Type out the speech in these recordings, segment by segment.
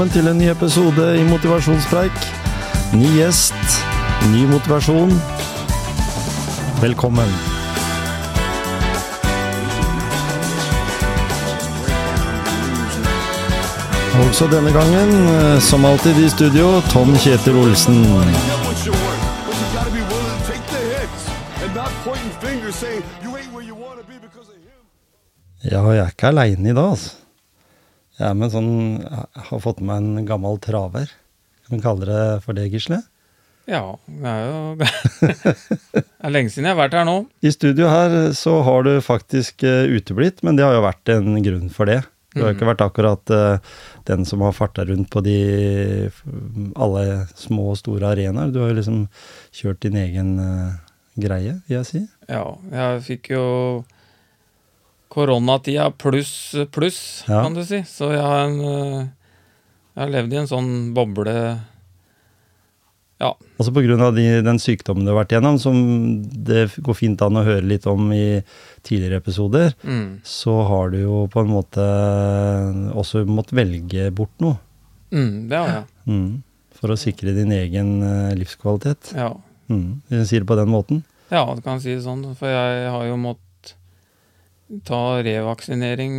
Velkommen til en ny episode i Motivasjonspreik. Ny gjest, ny motivasjon. Velkommen. Også denne gangen, eh, som alltid i studio, Tom Kjetil Olsen. Ja, jeg er ikke aleine i dag, altså. Jeg er med sånn Jeg har fått med en gammel traver. Kan vi kalle det for det, Gisle? Ja, det er jo Det er lenge siden jeg har vært her nå. I studio her så har du faktisk eh, uteblitt, men det har jo vært en grunn for det. Du har jo ikke vært akkurat eh, den som har farta rundt på de alle små og store arenaer. Du har jo liksom kjørt din egen eh, greie, vil jeg si. Ja, jeg fikk jo koronatida pluss pluss, Ja. kan du si. Så jeg har, en, eh, jeg har levd i en sånn boble Ja. Altså av de, den sykdommen du har vært gjennom, som det går fint an å høre litt om i tidligere episoder, Mm, så har du jo på en måte også måttet velge bort noe. mm, det har jeg. Mm. For å sikre din egen eh, livskvalitet. Ja. Mm. Sier det på den måten. ja, du kan si det sånn. For jeg har jo måttet ta revaksinering.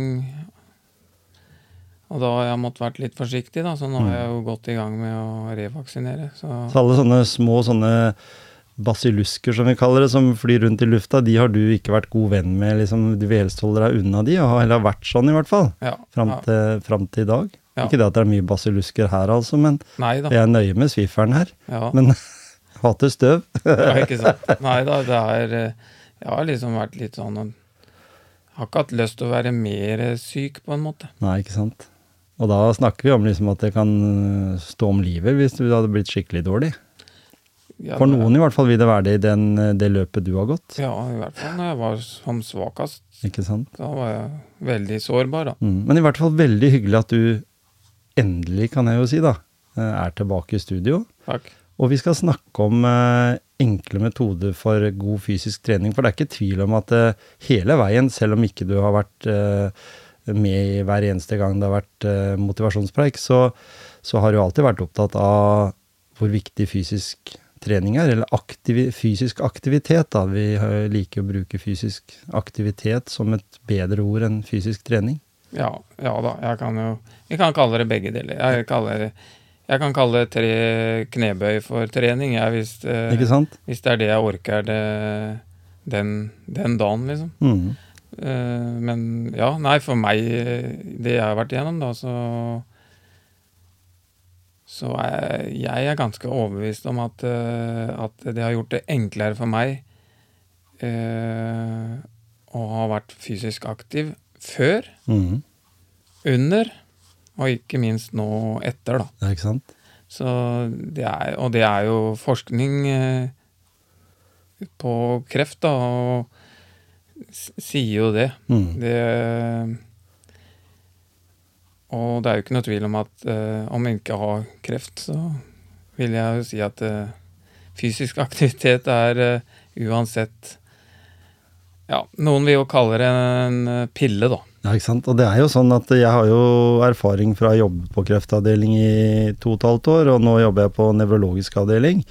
Og da har jeg måttet vært litt forsiktig, da, så nå har jeg jo gått i gang med å revaksinere. Så Så alle sånne små sånne basillusker, som vi kaller det, som flyr rundt i lufta, de har du ikke vært god venn med. liksom Du vil helst holde deg unna de, og har heller vært sånn i hvert fall. ja. Fram ja. til, fram til i dag. Ja. Ikke det at det er mye basillusker her, altså, men jeg er nøye med svifferen her. Ja. Men hater støv. Ja, ikke sant. Nei da, det er eh, Jeg har liksom vært litt sånn har ikke hatt lyst til å være mer syk, på en måte. Nei, ikke sant. Og da snakker vi om liksom at det kan øh, stå om livet hvis du hadde blitt skikkelig dårlig. Ja, For noen i hvert fall vil det være det i den, øh, det løpet du har gått. Ja, i hvert fall når jeg var som svakest. Ikke sant? Da var jeg veldig sårbar, da. Mm. Men i hvert fall veldig hyggelig at du endelig, kan jeg jo si, da, eh, er tilbake i studio. Takk. Og vi skal snakke om eh, enkle metoder for god fysisk trening. For det er ikke tvil om at eh, hele veien, selv om ikke du har vært eh, med i hver eneste gang det har vært motivasjonspreik, så, så har du alltid vært opptatt av hvor viktig fysisk trening er, eller aktiv, fysisk aktivitet. da. Vi liker å bruke fysisk aktivitet som et bedre ord enn fysisk trening. Ja, ja da. Jeg kan jo jeg kan kalle det begge deler. Jeg, kaller, jeg kan kalle tre knebøy for trening, jeg, hvis, eh, hvis det er det jeg orker det, den, den dagen, liksom. Mm. Eh, men ja, nei, for meg, det jeg har vært igjennom, da, så Så er jeg er ganske overbevist om at, eh, at det har gjort det enklere for meg eh, å ha vært fysisk aktiv før, Mm. under, og ikke minst nå etter, da. Ja, ikke sant? Så det er, og det er jo forskning eh, på kreft, da, og sier jo det. Mm. Det Og det er jo ikke noe tvil om at eh, om en ikke har kreft, så vil jeg jo si at eh, fysisk aktivitet er eh, uansett Ja, noen vil jo kalle det en pille, da. Ja, ikke sant. Og det er jo sånn at jeg har jo erfaring fra å jobbe på kreftavdeling i to og et halvt år, og nå jobber jeg på nevrologisk avdeling.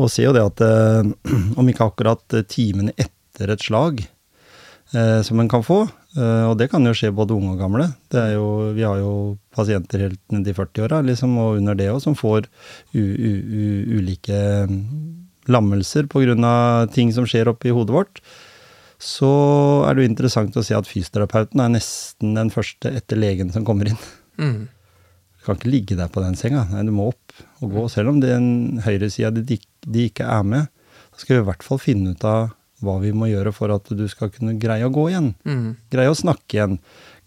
Og ser jo det at eh, om ikke akkurat timene etter et slag eh, som en kan få, eh, og det kan jo skje både unge og gamle. Jo, vi har jo pasienter helt ned i 40-åra liksom, og under det òg som får ulike mm, lammelser pga. ting som skjer oppi hodet vårt så er det jo interessant å se at fysioterapeuten er nesten den første etter legen som kommer inn. Mm. Du kan ikke ligge der på den senga, nei, du må opp og gå. Selv om den høyresida de, de ikke er med, så skal vi i hvert fall finne ut av hva vi må gjøre for at du skal kunne greie å gå igjen. Mm. Greie å snakke igjen.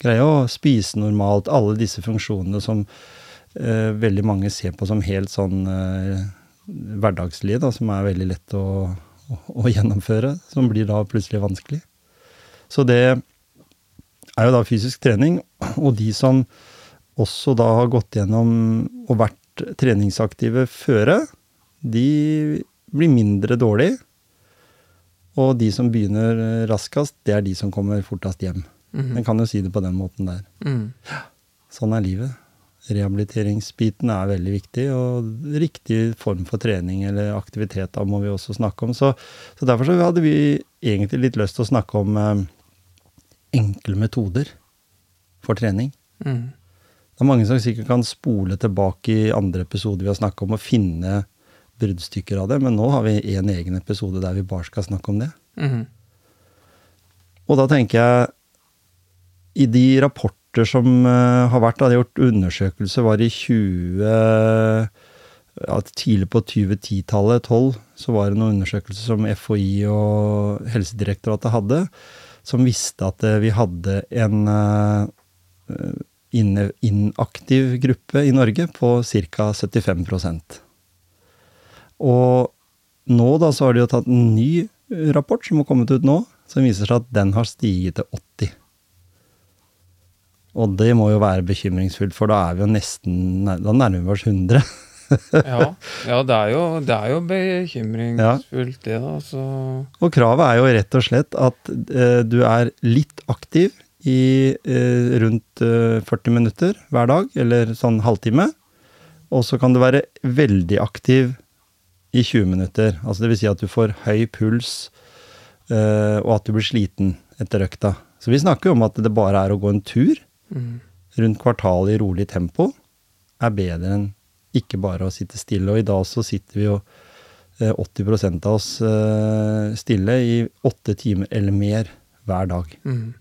Greie å spise normalt. Alle disse funksjonene som eh, veldig mange ser på som helt sånn eh, hverdagslige, da, som er veldig lett å, å, gjennomføre, som blir da plutselig vanskelig. Så det er jo da fysisk trening, og de som også da har gått gjennom og vært treningsaktive føre, de blir mindre dårlig. Og de som begynner raskest, det er de som kommer fortest hjem. Mhm. En kan jo si det på den måten der. Mm. Sånn er livet. Rehabiliteringsbiten er veldig viktig, og riktig form for trening eller aktivitet da må vi også snakke om. Så, så derfor så hadde vi egentlig litt lyst til å snakke om eh, enkle metoder for trening. Mm. Det er mange som sikkert kan spole tilbake i andre episoder vi har snakket om, og finne bruddstykker av det, men nå har vi en egen episode der vi bare skal snakke om det. Mm. Og da tenker jeg, i de rapporter som eh, har vært, da de har gjort undersøkelser, var i 20... Ja, tidlig på 2010-tallet, 12, så var det noen undersøkelser som FHI og Helsedirektoratet hadde, som visste at eh, vi hadde en eh, inaktiv gruppe i Norge på ca. 75% Og nå da så har de jo tatt en ny rapport som har kommet ut nå, som viser seg at den har stiget til 80. Og det må jo være bekymringsfullt, for da er vi jo nesten Da nærmer vi oss 100. Ja, ja det, er jo, det er jo bekymringsfullt, det, da. Så Og kravet er jo rett og slett at eh, du er litt aktiv i eh, rundt eh, 40 minutter hver dag, eller sånn halvtime. Og så kan du være veldig aktiv i 20 minutter. Altså det vil si at du får høy puls, eh, og at du blir sliten etter økta. Så vi snakker jo om at det bare er å gå en tur mm. rundt kvartalet i rolig tempo, er bedre enn ikke bare å sitte stille. Og i dag så sitter vi jo eh, 80 av oss eh, stille i åtte timer eller mer hver dag. Mm.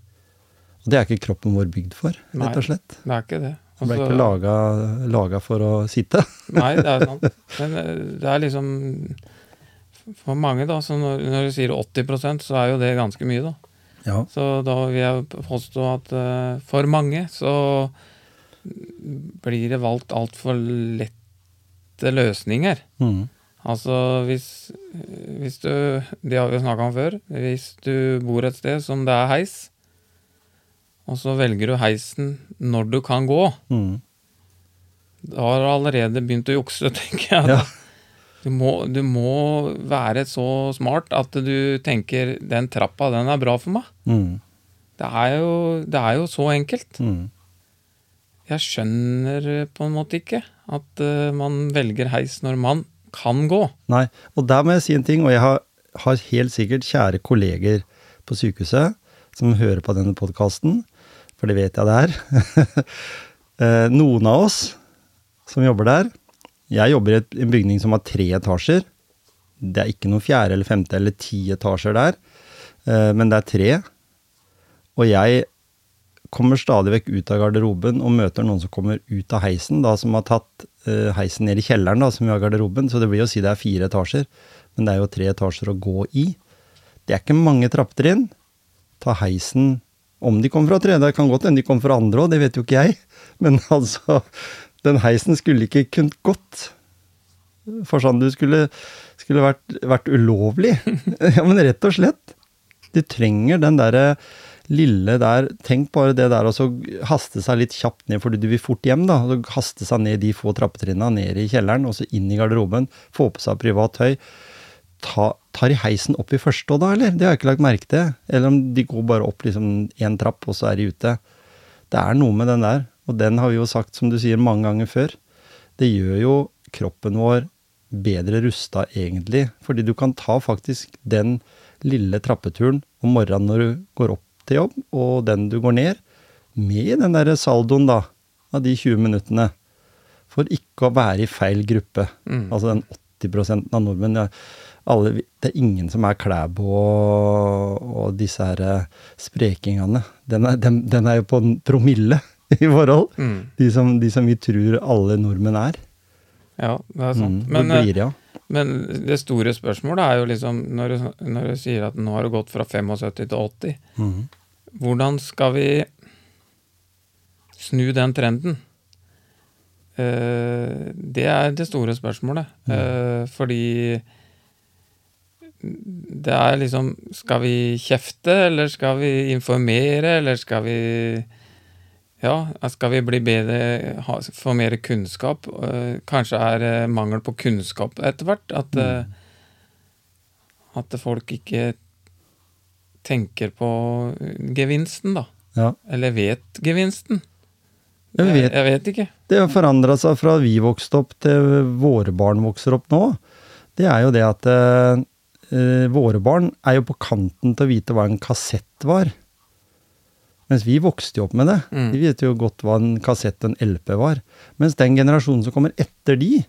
Og det er ikke kroppen vår bygd for, rett og slett. Det er ikke det. Den ble Altså- ikke laga, laga for å sitte. Nei, det er sant. Men eh, det er liksom For mange, da, så når, når du sier 80% så er jo det ganske mye, da. Ja. Så da vil jeg påstå at uh, for mange så blir det valgt altfor lette løsninger. Mm. Altså hvis, hvis du Det har vi snakka om før. Hvis du bor et sted som det er heis, og så velger du heisen når du kan gå, Mm. da har du allerede begynt å jukse, tenker jeg. Ja. Du, må, du må være så smart at du tenker 'den trappa, den er bra for meg'. Mm. Det er jo, det er jo så enkelt. Mm. Jeg skjønner på en måte ikke at uh, man velger heis når man kan gå. Nei, og der må jeg si en ting, og jeg har, har helt sikkert kjære kolleger på sykehuset som hører på denne podkasten, for det vet jeg det er. Eh, Noen av oss som jobber der Jeg jobber i en bygning som har tre etasjer. Det er ikke noen fjerde eller femte eller ti etasjer der, eh, men det er tre. Og jeg kommer stadig vekk ut av garderoben og møter noen som kommer ut av heisen, da som har tatt eh, heisen ned i kjelleren, da, som vi har garderoben. Så det blir jo å si det er fire etasjer, men det er jo tre etasjer å gå i. Det er ikke mange trappetrinn. Ta heisen om de kommer fra tredje, det kan godt hende de kommer fra andre òg, det vet jo ikke jeg. Men altså, den heisen skulle ikke kunnet gått. For sånn du skulle, skulle vært, vært ulovlig. ja, men rett og slett. Du trenger den derre lille der Tenk bare det der å så haste seg litt kjapt ned fordi du vil fort hjem, da. Så haste seg ned de få trappetrinna ned i kjelleren, og så inn i garderoben. Få på seg privat tøy. Ta, tar de heisen opp i første òg, da, eller? Det har jeg ikke lagt merke til. Eller om de går bare opp liksom én trapp, og så er de ute. Det er noe med den der, og den har vi jo sagt, som du sier, mange ganger før. Det gjør jo kroppen vår bedre rusta, egentlig. Fordi du kan ta faktisk den lille trappeturen om morgenen når du går opp til jobb, og den du går ned, med den derre saldoen, da, av de 20 minuttene. For ikke å være i feil gruppe. Mm. Altså den 80 av nordmenn. ja, alle, det er ingen som er Klæbo og, og disse her sprekingene. Den er, den, den er jo på en promille i forhold. Mm. De som, de som vi tror alle nordmenn er. Ja, det er sant. Mm, men, eh, blir ja. men det store spørsmålet er jo liksom, når du, når du sier at nå har det gått fra 75 til 80, mm. hvordan skal vi snu den trenden? Uh, det er det store spørsmålet. Uh, fordi det er liksom Skal vi kjefte, eller skal vi informere, eller skal vi Ja, skal vi bli bedre, ha, få mer kunnskap? Eh, kanskje er mangel på kunnskap etter hvert. At, mm. at folk ikke tenker på gevinsten, da. Ja. Eller vet gevinsten. Jeg vet, jeg vet ikke. det har forandra seg fra vi vokste opp til våre barn vokser opp nå. Det er jo det at eh, eh, våre barn er jo på kanten til å vite hva en kassett var. Mens vi vokste jo opp med det. Mm. De vet jo godt hva en kassett en LP var. Mens den generasjonen som kommer etter de,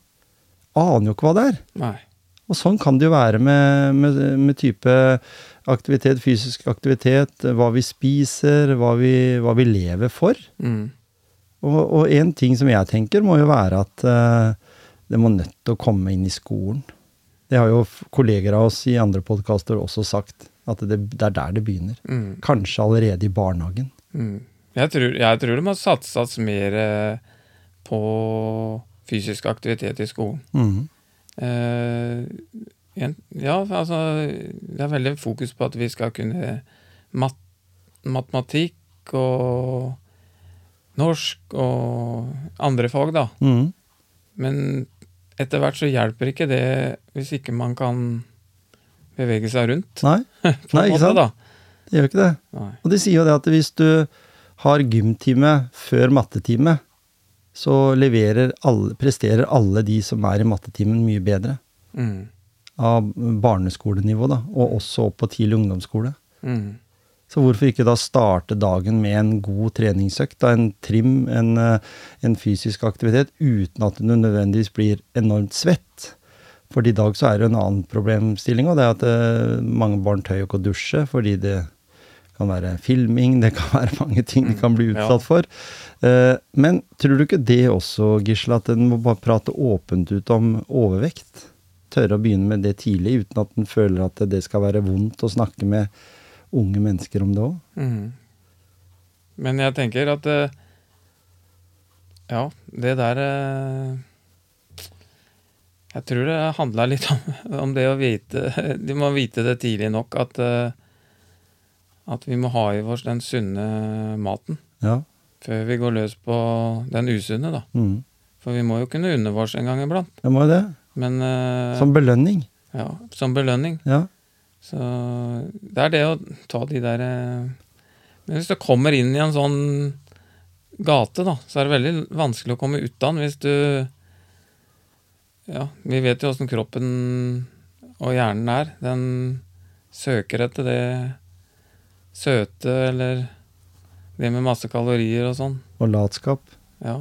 aner jo ikke hva det er. Nei. Og sånn kan det jo være med, med, med type aktivitet, fysisk aktivitet, hva vi spiser, hva vi, hva vi lever for. Mm. Og, én en ting som jeg tenker, må jo være at uh, det må nødt til å komme inn i skolen. Det har jo kolleger av oss i andre podkaster også sagt, at det, det er der det begynner. Mm. Kanskje allerede i barnehagen. Mm. Jeg, tror, jeg tror det må satses mer eh, på fysisk aktivitet i skolen. Mm. Eh, ja, altså Det er veldig fokus på at vi skal kunne mat, matematikk og norsk og andre fag, da. Mhm. Men etter hvert så hjelper ikke det hvis ikke man kan bevege seg rundt. Nei, Nei, ikke sant? Da. det gjør ikke det. Nei. Og de sier jo det at hvis du har gymtime før mattetime, så alle, presterer alle de som er i mattetimen mye bedre. Mm. Av barneskolenivå, da, og også opp på tidlig ungdomsskole. Mm. Så hvorfor ikke da starte dagen med en god treningsøkt, da, en trim, en, eh, en fysisk aktivitet, uten at du nødvendigvis blir enormt svett? For i dag så er det en annen problemstilling, og det er at eh, mange barn tør jo ikke å dusje fordi det kan være filming, det kan være mange ting de kan bli Mm, utsatt for. Eh, Men tror du ikke det også, Gisle, at en må bare prate åpent ut om overvekt? Tørre å begynne med det tidlig, uten at en føler at det skal være vondt å snakke med unge mennesker om det òg? Mhm. Men jeg tenker at eh, Ja, det der Jeg tror det handla litt om, om det å vite De må vite det tidlig nok at eh, At vi må ha i oss den sunne maten Ja. før vi går løs på den usunne, da. Mm. For vi må jo kunne unne oss en gang iblant. Det må det. Men eh, Som belønning. ja, som belønning. Ja. Så det er det å ta de der eh, Men hvis du kommer inn i en sånn gate, da, så er det veldig vanskelig å komme ut av den hvis du Ja, vi vet jo åssen kroppen og hjernen er. Den søker etter det søte eller det med masse kalorier og sånn. Og latskap. Ja.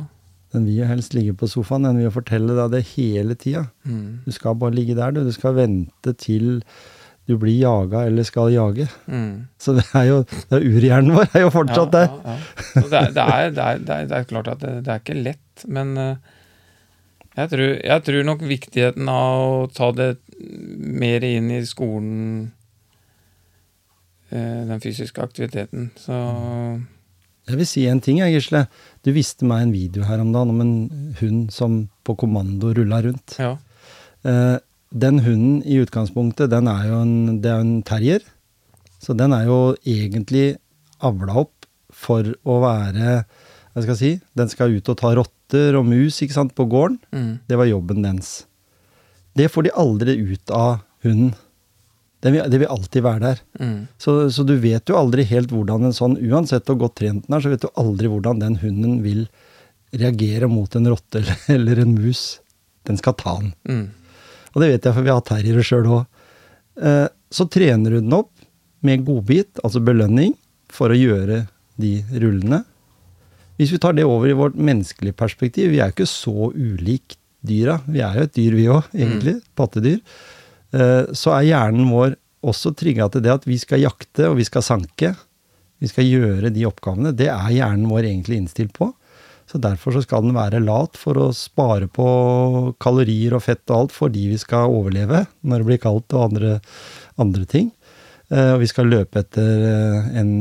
Den vil jo helst ligge på sofaen. Den vil jo fortelle deg det hele tida. Mm. Du skal bare ligge der, du. Du skal vente til du blir jaga eller skal jage. Mm. Så det er jo det er urhjernen vår er jo fortsatt der. Ja, ja. Så det, er, det, er, det, er, klart at det, det er ikke lett, men eh, jeg, tror, jeg tror nok viktigheten av å ta det mer inn i skolen, eh, den fysiske aktiviteten. Så Jeg vil si en ting, jeg, Gisle. Du viste meg en video her om dagen om en hund som på kommando rulla rundt. ja. Eh, den hunden i utgangspunktet, den er jo en, det er en terrier. Så den er jo egentlig avla opp for å være Hva skal jeg si? Den skal ut og ta rotter og mus ikke sant, på gården. Mm. Det var jobben dens. Det får de aldri ut av hunden. Det vil, det vil alltid være der. Mm. Så, så du vet jo aldri helt hvordan en sånn, uansett hvor godt trent den er, så vet du aldri hvordan den hunden vil reagere mot en rotte eller, eller en mus. Den skal ta den. Mm. Og det vet jeg, for vi har hatt terriere sjøl òg. Eh, så trener du den opp med godbit, altså belønning, for å gjøre de rullene. Hvis vi tar det over i vårt menneskelige perspektiv, vi er jo ikke så ulik dyra. Vi er jo et dyr, vi òg, egentlig. Pattedyr. Eh, så er hjernen vår også trigga til det at vi skal jakte og vi skal sanke. Vi skal gjøre de oppgavene. Det er hjernen vår egentlig innstilt på. Så derfor så skal den være lat for å spare på kalorier og fett og alt fordi vi skal overleve når det blir kaldt og andre, andre ting. Eh, og vi skal løpe etter eh, en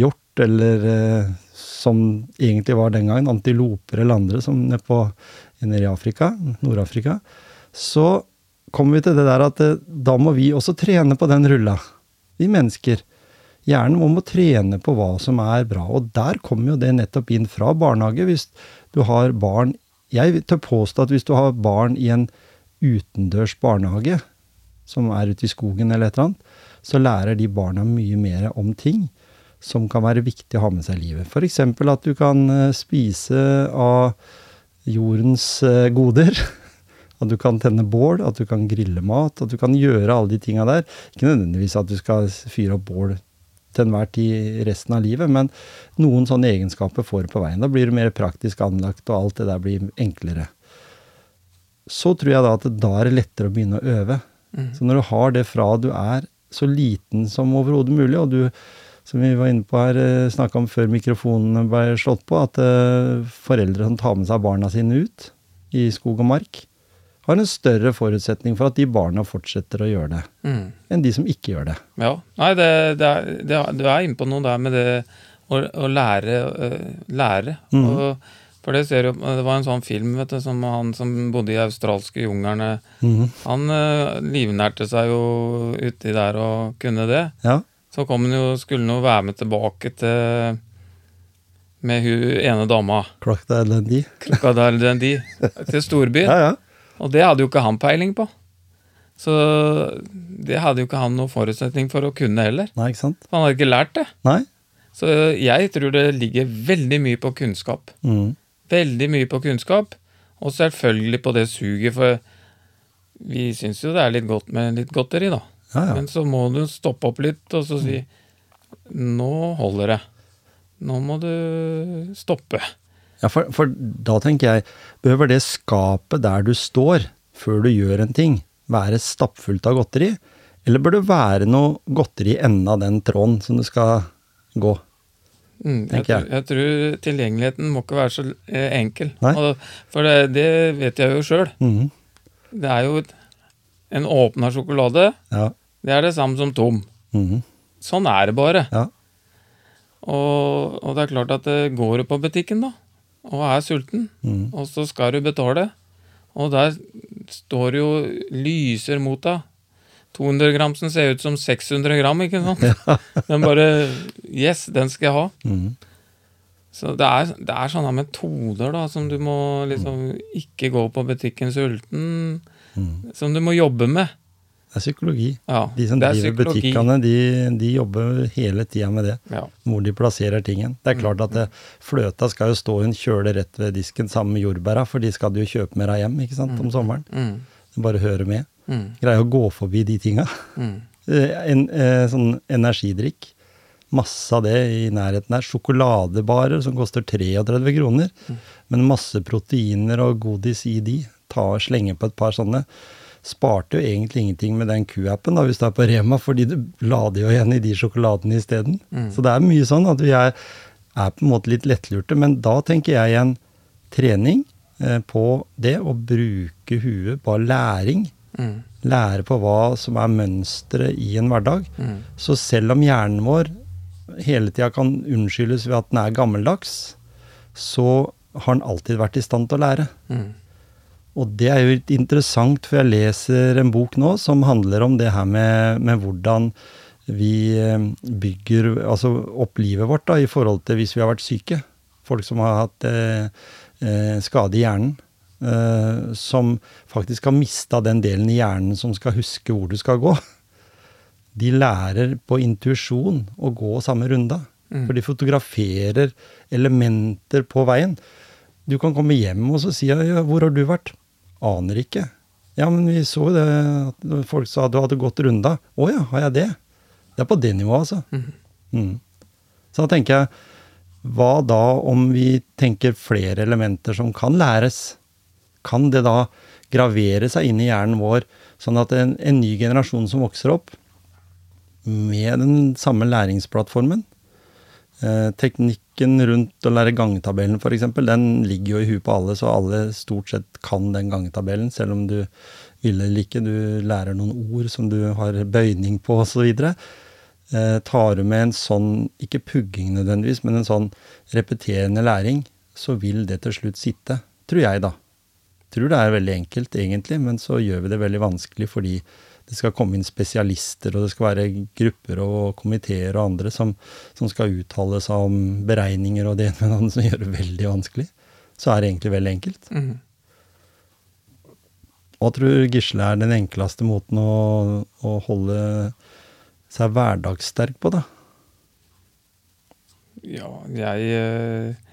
hjort eller eh, som egentlig var den gangen, antiloper eller andre som nede på nede i Afrika, Nord-Afrika. Så kommer vi til det der at eh, da må vi også trene på den rulla, vi mennesker. Hjernen må, må trene på hva som er bra, og der kommer jo det nettopp inn fra barnehage. Hvis du har barn Jeg tør påstå at hvis du har barn i en utendørs barnehage, som er ute i skogen eller et eller annet, så lærer de barna mye mer om ting. Som kan være viktig å ha med seg i livet. F.eks. at du kan eh, spise av jordens eh, goder. At du kan tenne bål, at du kan grille mat, at du kan gjøre alle de tinga der. Ikke nødvendigvis at du skal fyre opp bål til enhver tid resten av livet, men noen sånne egenskaper får du på veien. Da blir du mer praktisk anlagt, og alt det der blir enklere. Så tror jeg da at da er det lettere å begynne å øve. Så når du har det fra du er så liten som overhodet mulig, og du, som vi var inne på her, snakka om før mikrofonene ble slått på, at eh, foreldre som tar med seg barna sine ut i skog og mark, har en større forutsetning for at de barna fortsetter å gjøre det, Mm. enn de som ikke gjør det. Ja. Nei, det, det er, det er, du er inne på noe der med det å, å lære. lære. Mm. Og, for det ser du, det var en sånn film vet du, som han som bodde i australske junglene mm. Han uh, livnærte seg jo uti der og kunne det. Ja. Så kom han jo, skulle han jo være med tilbake til med hun ene dama, Crocodile Dundee. Crocodile Dundee, til storbyen. Ja, ja. Og det hadde jo ikke han peiling på. Så det hadde jo ikke han noen forutsetning for å kunne heller. Nei, ikke sant? Han hadde ikke lært det. Nei? Så jeg tror det ligger veldig mye på kunnskap. Mm. Veldig mye på kunnskap, og selvfølgelig på det suget, for vi syns jo det er litt godt med litt godteri, da. Ja, ja. Men så må du stoppe opp litt og så si Nå holder det. Nå må du stoppe. Ja, for, for da tenker jeg, behøver det skapet der du står, før du gjør en ting, være stappfullt av godteri? Eller bør det være noe godteri i enden av den tråden som du skal gå? Mm, jeg, jeg. tror, jeg tror tilgjengeligheten må ikke være så eh, enkel. Nei. For det, det vet jeg jo sjøl. Mhm. Det er jo et, en åpna sjokolade. Ja. Det er det samme som tom. Mhm. Sånn er det bare. ja. Og, og det er klart at det går du på butikken, da, og er sulten, Mhm. og så skal du betale, og der står det jo lyser mot deg. 200 gram som ser ut som 600 gram, ikke sant? Den bare Yes, den skal jeg ha. Mhm. Så det er, det er sånne metoder da, som du må liksom ikke gå på butikken sulten, Mhm. som du må jobbe med. Det er psykologi. Ja, De som er driver psykologi. butikkene, de, de jobber hele tida med det. Ja. Hvor de plasserer tingen. Det er klart at det, fløta skal jo stå i en kjøle rett ved disken sammen med jordbæra, for de skal du jo kjøpe med deg hjem ikke sant, om sommeren. Mm, Bare høre med. mm, Greie å gå forbi de tinga. mm. Eh, En, eh, sånn energidrikk. Masse av det i nærheten der. Sjokoladebarer som koster 33 kroner. Men masse proteiner og godis i de. Ta og Slenge på et par sånne. Sparte jo egentlig ingenting med den Q-appen da, hvis du er på Rema, fordi du lader jo igjen i de sjokoladene isteden. Så det er mye sånn at vi er, er på en måte litt lettlurte. Men da tenker jeg igjen trening eh, på det å bruke huet, bare læring Mm, lære på hva som er mønsteret i en hverdag. mm, Så selv om hjernen vår hele tida kan unnskyldes ved at den er gammeldags, så har den alltid vært i stand til å lære. mm, Og det er jo litt interessant, for jeg leser en bok nå som handler om det her med, med hvordan vi eh, bygger altså opp livet vårt da, i forhold til hvis vi har vært syke. Folk som har hatt eh, eh, skade i hjernen. Eh, som faktisk har mista den delen i hjernen som skal huske hvor du skal gå. De lærer på intuisjon å gå samme runda. For de fotograferer elementer på veien. Du kan komme hjem og så si ja, 'Hvor har du vært?' Aner ikke. Ja, men vi så jo det at folk sa du hadde gått runda. Å ja, har jeg det? Det er på det nivået, altså. Mm. Så da tenker jeg, hva da om vi tenker flere elementer som kan læres? Kan det da gravere seg inn i hjernen vår, sånn at en, en ny generasjon som vokser opp, med den samme læringsplattformen, teknikken rundt å lære gangetabellen f.eks., den ligger jo i huet på alle, så alle stort sett kan den gangetabellen, selv om du vil eller ikke. Du lærer noen ord som du har bøyning på osv. Eh, tar du med en sånn, ikke pugging nødvendigvis, men en sånn repeterende læring, så vil det til slutt sitte. Tror jeg, da. Tror det er veldig enkelt, egentlig, men så gjør vi det veldig vanskelig fordi det skal komme inn spesialister, og det skal være grupper og komiteer og andre som, som skal uttale seg om beregninger og det ene med det andre, som gjør det veldig vanskelig. Så er det egentlig veldig enkelt. mm. Hva tror du, Gisle er den enkleste måten å, å holde seg hverdagssterk på, da? Ja, jeg eh,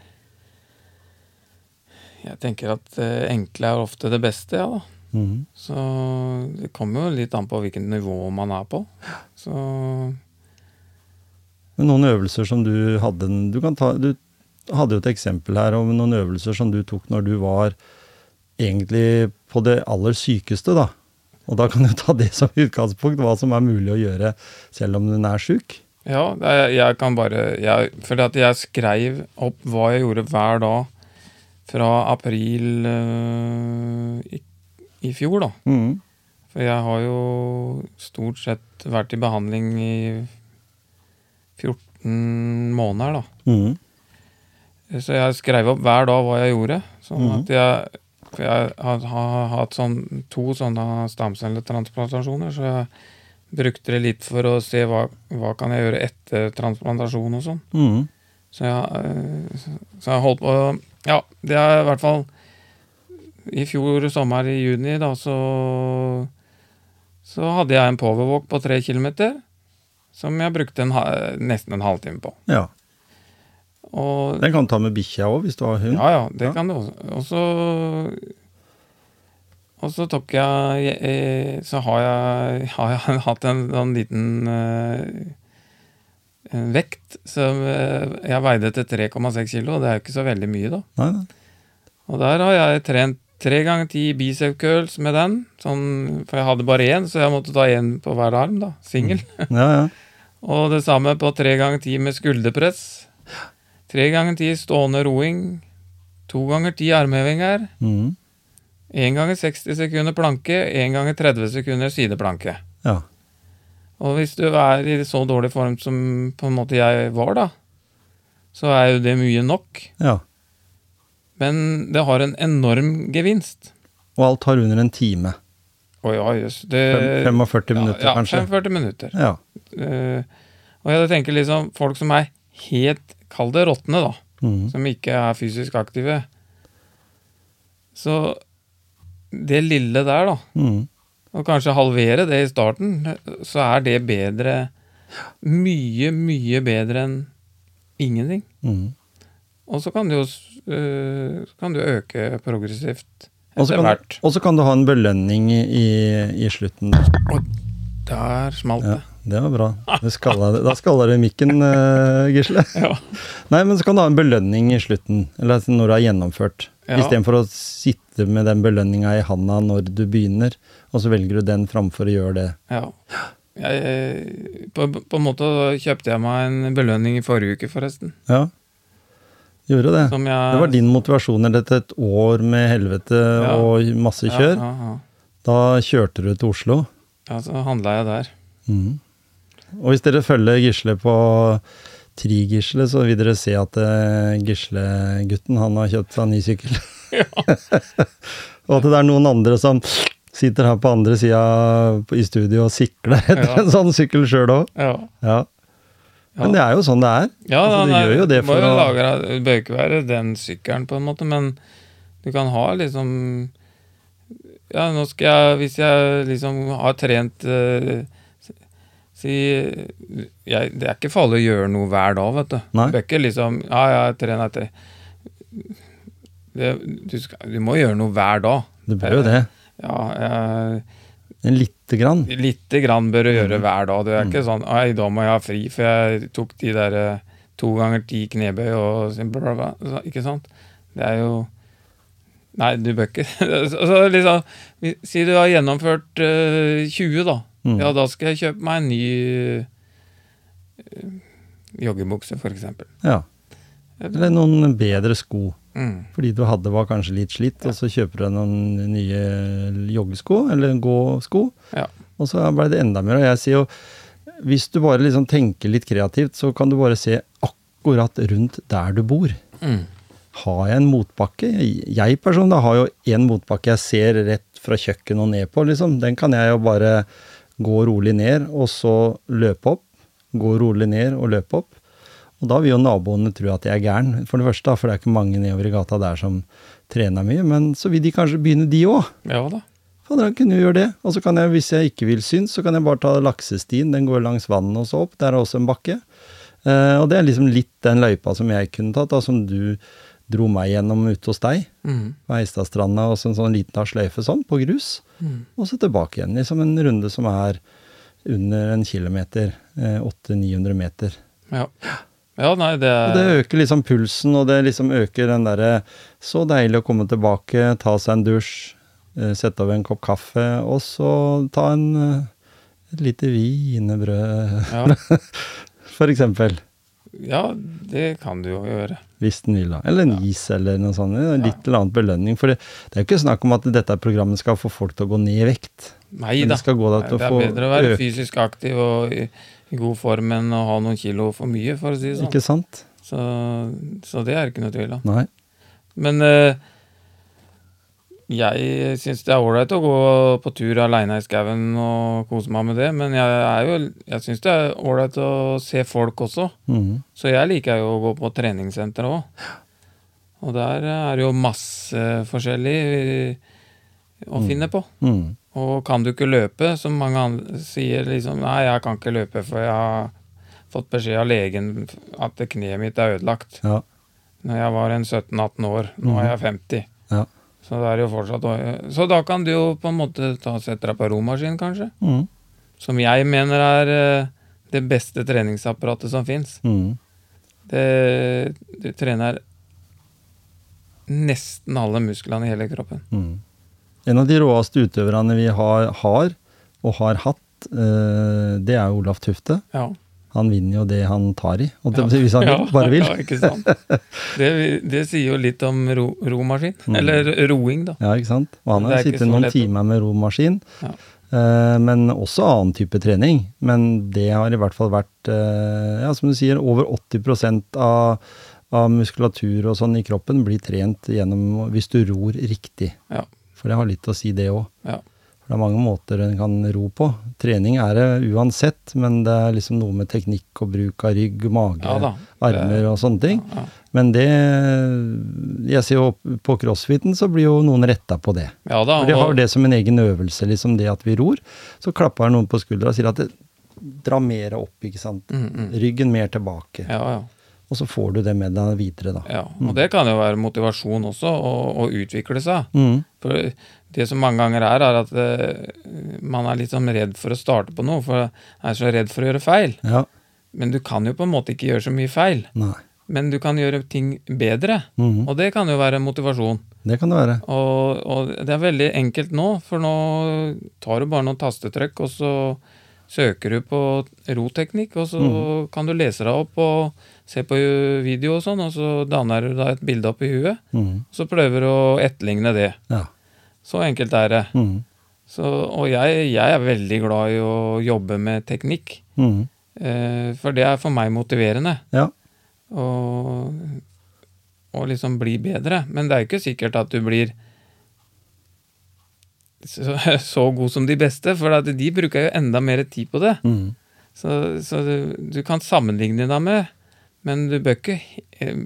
Jeg tenker at enkle er ofte det beste, ja da. Mhm. Så det kommer jo litt an på hvilket nivå man er på. Så Men noen øvelser som du hadde Du, kan ta, du hadde jo et eksempel her om noen øvelser som du tok når du var egentlig på det aller sykeste, da. Og da kan du ta det som utgangspunkt, hva som er mulig å gjøre selv om hun er sjuk. ja, jeg kan bare jeg, For at jeg skrev opp hva jeg gjorde hver dag fra april eh, i, fjor, da. Mm. For jeg har jo stort sett vært i behandling i 14 måneder, da. Mm. Så jeg skrev opp hver dag hva jeg gjorde. Sånn Mhm. at jeg For jeg har, har hatt sånn, to sånne stamcelletransplantasjoner, så jeg brukte det litt for å se hva, hva kan jeg gjøre etter transplantasjon og sånn. Mm. Så jeg, eh, så jeg holdt på Ja, det er i hvert fall I fjor sommer, i juni, da, så Så hadde jeg en powerwalk på tre kilometer. Som jeg brukte en, nesten en halvtime på. Ja. Og Den kan du ta med bikkja òg, hvis du har hund. Ja, ja, det Ja. kan du også. Og så tok jeg Så har jeg, har jeg hatt en sånn liten eh, en vekt som eh, jeg veide til 3,6 kilo, og det er jo ikke så veldig mye, da. Nei, nei. Og der har jeg trent tre ganger ti bicep curls med den, sånn, for jeg hadde bare én, så jeg måtte ta én på hver arm, da. Singel. Ja, ja. Og det samme på tre ganger ti med skulderpress. Tre ganger ti stående roing. To ganger ti armhevinger. Én ganger 60 sekunder planke. Én ganger 30 sekunder sideplanke. ja. Og hvis du er i så dårlig form som på en måte jeg var, da, så er jo det mye nok. ja. Men det har en enorm gevinst. Og alt tar under en time. Å ja, jøss. 45 minutter, ja, ja, kanskje. 45 minutter. Ja. Uh, og jeg tenker liksom folk som er helt, kall det råtne, da. Mm. som ikke er fysisk aktive. Så det lille der, da, Mm. og kanskje halvere det i starten, så er det bedre Mye, mye bedre enn ingenting. Mm. Og så kan du jo så kan du øke progressivt etter hvert. og så kan du ha en belønning i, i slutten. Der smalt Ja, det. det var bra. Da skaller du mikken, eh, Gisle. Ja. Nei, men så kan du ha en belønning i slutten, eller når du har gjennomført. Ja. Istedenfor å sitte med den belønninga i handa når du begynner, og så velger du den framfor å gjøre det. ja. Jeg, på, på en måte kjøpte jeg meg en belønning i forrige uke, forresten. Ja, gjorde det. Som jeg, Det var din motivasjon etter et år med helvete Ja. og masse kjør. Ja, ja, ja. Da kjørte du til Oslo. ja, så handla jeg der. Mm. Og hvis dere følger Gisle på Tri-Gisle, så vil dere se at eh, Gisle-gutten han har kjøpt seg ny sykkel. og at det er noen andre som sitter her på andre sida i studio og sikler etter Ja. en sånn sykkel sjøl òg. Ja. Men det er jo sånn det er. Ja, Altså, det gjør jo det for å- lage, Det bør ikke være den sykkelen, på en måte, men du kan ha liksom Ja, nå skal jeg Hvis jeg liksom har trent eh, Si jeg, Det er ikke farlig å gjøre noe hver dag, vet du. Nei. Du bør ikke liksom Ja, jeg trener etter det, du, skal, du må gjøre noe hver dag. Du bør jo det. Ja, jeg, lite grann. Lite grann bør du Mm. gjøre hver dag. Det er ikke sånn Oi, da må jeg ha fri, for jeg tok de der eh, to ganger ti knebøy og bla, bla, bla. Ikke sant? Det er jo Nei, du bør ikke så, så liksom Si du har gjennomført uh, 20, da. Mm. Ja, da skal jeg kjøpe meg en ny uh, joggebukse, eksempel. Ja. Eller noen bedre sko. Mm. Fordi du hadde var kanskje litt slitt, og så kjøper du noen nye joggesko, eller gåsko, Ja. og så ble det enda mer. Og jeg sier jo, hvis du bare liksom tenker litt kreativt, så kan du bare se akkurat rundt der du bor. Mm. Har jeg en motbakke? Jeg personlig har jo én motbakke jeg ser rett fra kjøkkenet og ned på, liksom. Den kan jeg jo bare gå rolig ned, og så løpe opp. Gå rolig ned og løpe opp. Og da vil jo naboene tro at jeg er gæren, for det første, da, for det er ikke mange nedover i gata der som trener mye, men så vil de kanskje begynne de òg. Ja da. Fader, jeg kunne jo gjøre det. Og så kan jeg, hvis jeg ikke vil synes, så kan jeg bare ta laksestien, den går langs vannet og så opp, der er også en bakke. Eh, og det er liksom litt den løypa som jeg kunne tatt, da, som du dro meg gjennom ute hos deg. Mm. På Eistadstranda og så en sånn liten sløyfe sånn, på grus. Mm. Og så tilbake igjen. Liksom en runde som er under en kilometer. Eh, 800-900 meter. Ja. Ja, nei, det Og det øker liksom pulsen, og det liksom øker den derre Så deilig å komme tilbake, ta seg en dusj, eh, sette over en kopp kaffe, og så ta en eh, et lite wienerbrød, ja. for eksempel. ja, det kan du jo gjøre. Hvis den vil, da. Eller en is, eller noe sånt. en Litt eller annen belønning. For det, det er jo ikke snakk om at dette programmet skal få folk til å gå ned i vekt. Nei da. det Det er bedre å være øke- fysisk aktiv og i, god form enn å ha noen kilo for mye, for å si det sånn. Ikke sant? Så, så det er ikke noe tvil om. Nei. Men eh, jeg syns det er ålreit å gå på tur aleine i skauen og kose meg med det, men jeg, er jo, jeg syns det er ålreit å se folk også. Mhm. Så jeg liker jo å gå på treningssenter òg. Og der er det jo masse forskjellig å finne på. Mhm. Og kan du ikke løpe, som mange andre sier liksom Nei, jeg kan ikke løpe, for jeg har fått beskjed av legen at kneet mitt er ødelagt. Ja. Når jeg var en 17-18 år. Nå er jeg 50. Ja. Så fortsatt Så da kan du jo på en måte ta sette deg på romaskin, kanskje. Mm. Som jeg mener er eh, det beste treningsapparatet som fins. Mm. Du trener nesten alle musklene i hele kroppen. Mhm. En av de råeste utøverne vi har, har og har hatt, eh, det er Olaf Tufte. Ja. Han vinner jo det han tar i, Ja. hvis han Ja, bare vil. Ja, ikke sant? Det, det sier jo litt om ro, romaskin. Mm. Eller roing, da. Ja, ikke sant? Og han har sittet noen timer med romaskin. Ja. Eh, men også annen type trening. Men det har i hvert fall vært, eh, ja, som du sier, over 80 av, av muskulatur og sånn i kroppen blir trent gjennom hvis du ror riktig. Ja. For det har litt å si, det òg. Ja. For det er mange måter en kan ro på. Trening er det uansett, men det er liksom noe med teknikk og bruk av rygg, mage, Ja armer og sånne ting. Ja. Men det Jeg ser jo på crossfiten så blir jo noen retta på det. ja da. For de har det som en egen øvelse, liksom det at vi ror. Så klapper noen på skuldra og sier at det, dra mer opp, ikke sant. Mm, mm. Ryggen mer tilbake. Ja, ja. Og så får du det med deg videre, da. ja. Og det kan jo være motivasjon også, å, å utvikle seg. Mm. For det som mange ganger er, er at eh, man er litt sånn redd for å starte på noe, for man er så redd for å gjøre feil. Ja. Men du kan jo på en måte ikke gjøre så mye feil. Nei. Men du kan gjøre ting bedre. mm. Og det kan jo være motivasjon. Det kan det være. Og, og det er veldig enkelt nå, for nå tar du bare noen tastetrykk, og så søker du på roteknikk, og så mm. kan du lese deg opp og se på video og sånn, og så danner du deg et bilde opp i huet. og Så prøver du å etterligne det. Ja. Så enkelt er det. Mm. Så, og jeg, jeg er veldig glad i å jobbe med teknikk, Mm. eh, for det er for meg motiverende. Ja. Og, og liksom bli bedre. Men det er jo ikke sikkert at du blir så, så god som de beste, for de bruker jo enda mer tid på det. Mhm. Så, så du, du kan sammenligne deg med, men du bør ikke,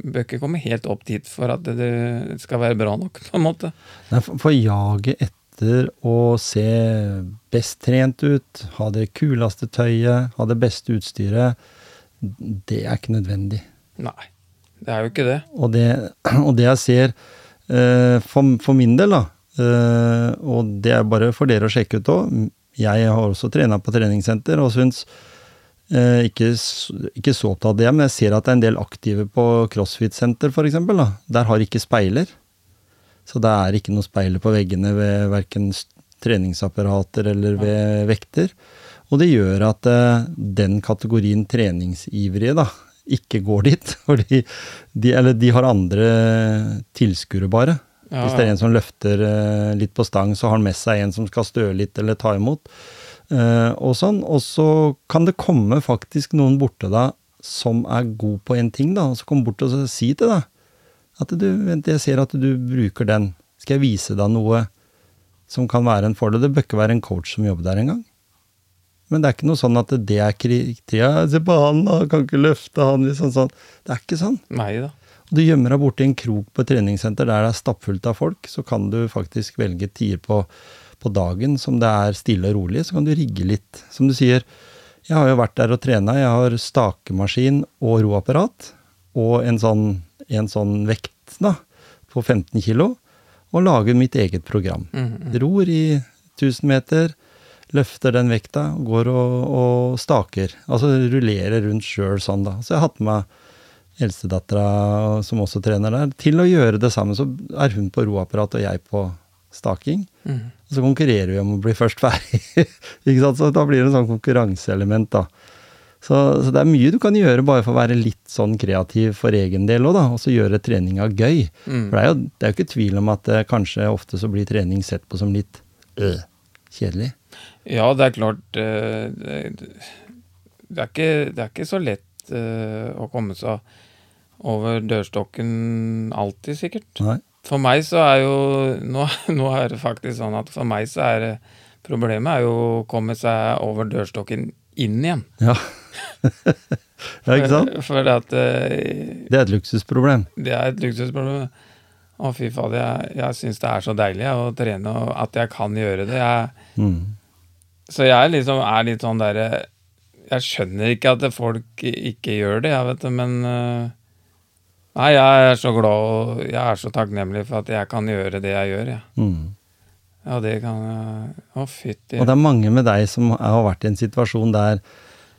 bør ikke komme helt opp dit for at det skal være bra nok, på en måte. Nei, for, for jaget etter å se best trent ut, ha det kuleste tøyet, ha det beste utstyret, det er ikke nødvendig. Nei, det er jo ikke det. Og det, og det jeg ser eh, for, for min del, da, eh, og det er bare for dere å sjekke ut òg Jeg har også trena på treningssenter og syns eh, ikke, ikke så opptatt av det, men jeg ser at det er en del aktive på crossfit-senter f.eks. Der har ikke speiler. Så det er ikke noe speiler på veggene ved verken treningsapparater eller ved vekter. Og det gjør at eh, den kategorien treningsivrige da, ikke går dit. Fordi de, eller de har andre tilskuere bare. Hvis det er en som løfter eh, litt på stang, så har han med seg en som skal støe litt eller ta imot. Eh, og sånn. Og så kan det komme faktisk noen bort til deg som er god på en ting, da, og så kommer bort og sier si til deg at du, vent, jeg ser at du bruker den. Skal jeg vise deg noe som kan være en fordel? Det bør ikke være en coach som jobber der engang. Men det er ikke noe sånn at det er kritikk. Se på han, da, kan ikke løfte han, liksom sånn. Det er ikke sånn. Nei da. Og du gjemmer deg borti en krok på et treningssenter der det er stappfullt av folk, så kan du faktisk velge tider på, på dagen som det er stille og rolig, så kan du rigge litt. Som du sier, Jeg har jo vært der og trena. Jeg har stakemaskin og roapparat. Og en sånn, en sånn vekt da, på 15 kilo. Og lager mitt eget program. Mhm. Ror i 1000 meter, løfter den vekta, går og, og staker. Altså rullerer rundt sjøl sånn, da. Så jeg har hatt med meg eldstedattera, som også trener der, til å gjøre det samme. Så er hun på roapparat og jeg på staking. Mhm. Og så konkurrerer vi om å bli først ferdig. ikke sant? Så da blir det en sånn konkurranseelement, da. Så, så det er mye du kan gjøre bare for å være litt sånn kreativ for egen del òg, da. Og så gjøre treninga gøy. Mm. For det er jo det er jo ikke tvil om at eh, kanskje ofte så blir trening sett på som litt øh, kjedelig. Ja, det er klart eh, det, det, er ikke, det er ikke så lett eh, å komme seg over dørstokken alltid, sikkert. Nei. For meg så er jo nå, nå er det faktisk sånn at for meg så er Problemet er jo å komme seg over dørstokken inn igjen. Ja. ja, ikke sant? For, for at eh, Det er et luksusproblem. det er et luksusproblem. Å, fy fader, jeg, jeg syns det er så deilig jeg, å trene, og at jeg kan gjøre det. Jeg, Mm. Så jeg liksom er litt sånn derre Jeg skjønner ikke at folk ikke gjør det, jeg vet det, men øh, Nei, jeg er så glad og jeg er så takknemlig for at jeg kan gjøre det jeg gjør, jeg. Mm. Ja, det kan jeg Å, fytti. Og det er mange med deg som har vært i en situasjon der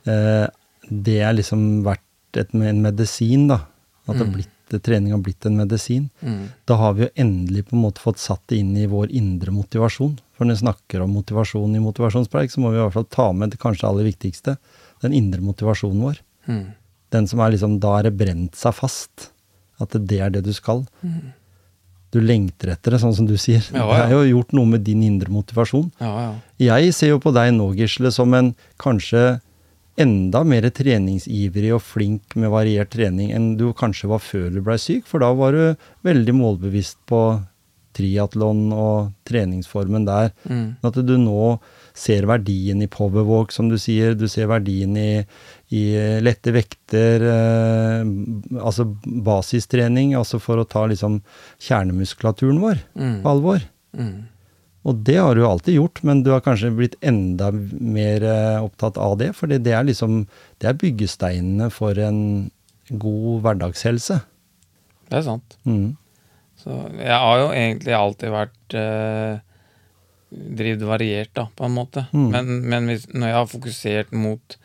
eh, det er liksom vært et, en medisin, da. At det har Mm. blitt, trening har blitt en medisin. Mm. Da har vi jo endelig på en måte fått satt det inn i vår indre motivasjon. For når vi snakker om motivasjon i motivasjonspreik, så må vi i hvert fall ta med det kanskje aller viktigste. Den indre motivasjonen vår. Mm. Den som er liksom Da er det brent seg fast. At det er det du skal. Mm. Du lengter etter det, sånn som du sier. Ja, Det er jo gjort noe med din indre motivasjon. Ja, ja. Jeg ser jo på deg nå, Gisle, som en kanskje enda mer treningsivrig og flink med variert trening enn du kanskje var før du blei syk, for da var du veldig målbevisst på triatlon og treningsformen der. Mm. At du nå ser verdien i powerwalk, som du sier. Du ser verdien i, i lette vekter, eh, altså basistrening, altså for å ta liksom kjernemuskulaturen vår Mm. på alvor. Mm. Og det har du alltid gjort, men du har kanskje blitt enda mer eh, opptatt av det, for det er liksom Det er byggesteinene for en god hverdagshelse. Det er sant. Mm. Så jeg har jo egentlig alltid vært eh, Drevet variert, da, på en måte. Mm. Men, men hvis, når jeg har fokusert mot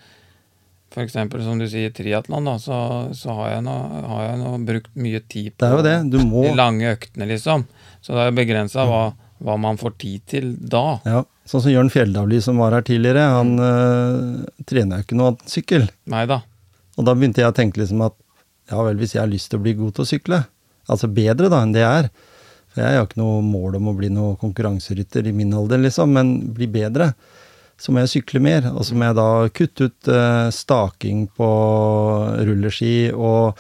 f.eks. som du sier, triatlon, så, så har jeg nå har jeg nå brukt mye tid Det jo det. Du må de lange øktene, liksom. Så det er begrensa hva, hva man får tid til da. ja, Sånn som Jørn Fjelldavli som var her tidligere, han øh, trener jo ikke noe annet sykkel. Neida. Og da begynte jeg å tenke liksom at ja vel, hvis jeg har lyst til å bli god til å sykle, altså bedre da enn det jeg er jeg har ikke noe mål om å bli noe konkurranserytter i min alder, liksom, men bli bedre. Så må jeg sykle mer, og så må jeg da kutte ut eh, staking på rulleski og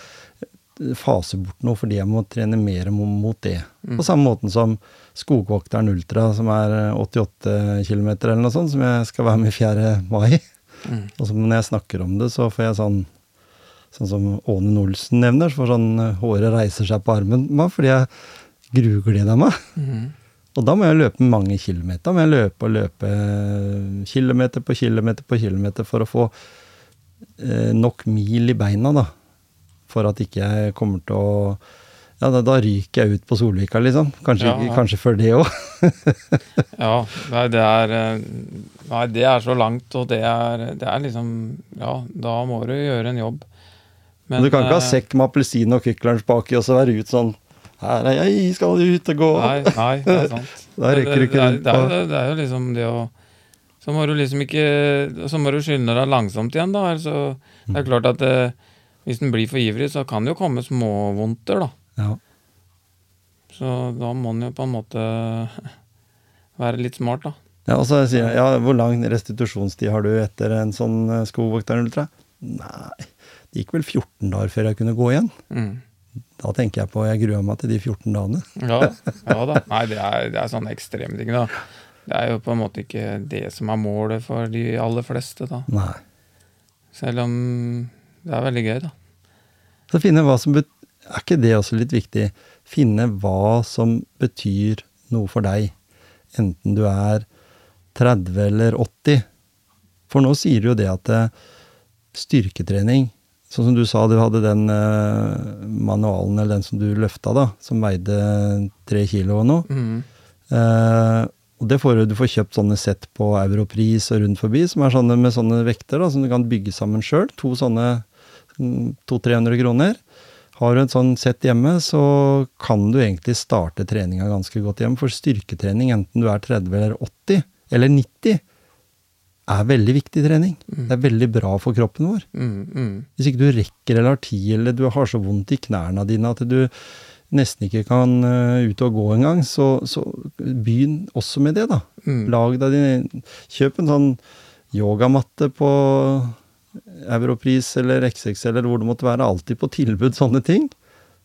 fase bort noe fordi jeg må trene mer mot det. På samme måten som Skogvokteren Ultra, som er eh, 88 km eller noe sånt, som jeg skal være med i 4. mai. Mm. Og så når jeg snakker om det, så får jeg sånn Sånn som Ånen Olsen nevner, så får sånn eh, håret reiser seg på armen fordi jeg grugleder meg. Mhm. Og da må jeg løpe mange kilometer. Da må jeg løpe og løpe eh, kilometer på kilometer på kilometer for å få eh, nok mil i beina, da. For at ikke jeg kommer til å Ja, da, da ryker jeg ut på Solvika, liksom. Kanskje, Ja, kanskje før det òg. Ja, nei, det er eh, Nei, det er så langt, og det er, det er liksom Ja, da må du gjøre en jobb. Men, du kan ikke ha eh, sekk med appelsin og Kvikk Lunsj baki og så være ut sånn Her er jeg, skal ut og gå. Nei, nei, det er sant. Da rekker du ikke det, rundt det, på det, er, det er jo liksom det å Så må du liksom ikke Så må du skynde deg langsomt igjen, da. Altså, det er klart at eh, hvis den blir for ivrig, så kan det jo komme småvondter, da. Ja. Så da må den jo på en måte være litt smart, da. Ja, og så sier jeg, ja, hvor lang restitusjonstid har du etter en sånn skogvokterultra? Skogvokteren Ultra? Nei, det gikk vel 14 dager før jeg kunne gå igjen. Mm. Da tenker jeg på, jeg gruer meg til de 14 dagene. Ja, ja da. Nei, det er, det er sånne ekstreme ting, da. Det er jo på en måte ikke det som er målet for de aller fleste, da. Nei. Selv om det er veldig gøy, da. Så finne hva som bet Er ikke det også litt viktig? Finne hva som betyr noe for deg. Enten du er 30 eller 80. For nå sier du jo det at eh, styrketrening Sånn som du sa, du hadde den eh, manualen, eller den som du løfta, da, som veide tre kilo og noe. Mm. Eh, og det får du, du får kjøpt sånne sett på Europris og rundt forbi, som er sånne med sånne vekter da, som du kan bygge sammen sjøl. To sånne mm, 200-300 kroner. Har du et sånn sett hjemme, så kan du egentlig starte treninga ganske godt hjemme. For styrketrening, enten du er 30 eller 80, eller 90, er veldig viktig trening. Det er veldig bra for kroppen vår. Mm, mm. Hvis ikke du rekker eller har tid, eller du har så vondt i knærne dine at du nesten ikke kan eh, ut og gå engang, så, så begynn også med det, da. Mm. Lag deg din Kjøp en sånn yogamatte på Europris eller XXL eller hvor det måtte være. Alltid på tilbud, sånne ting.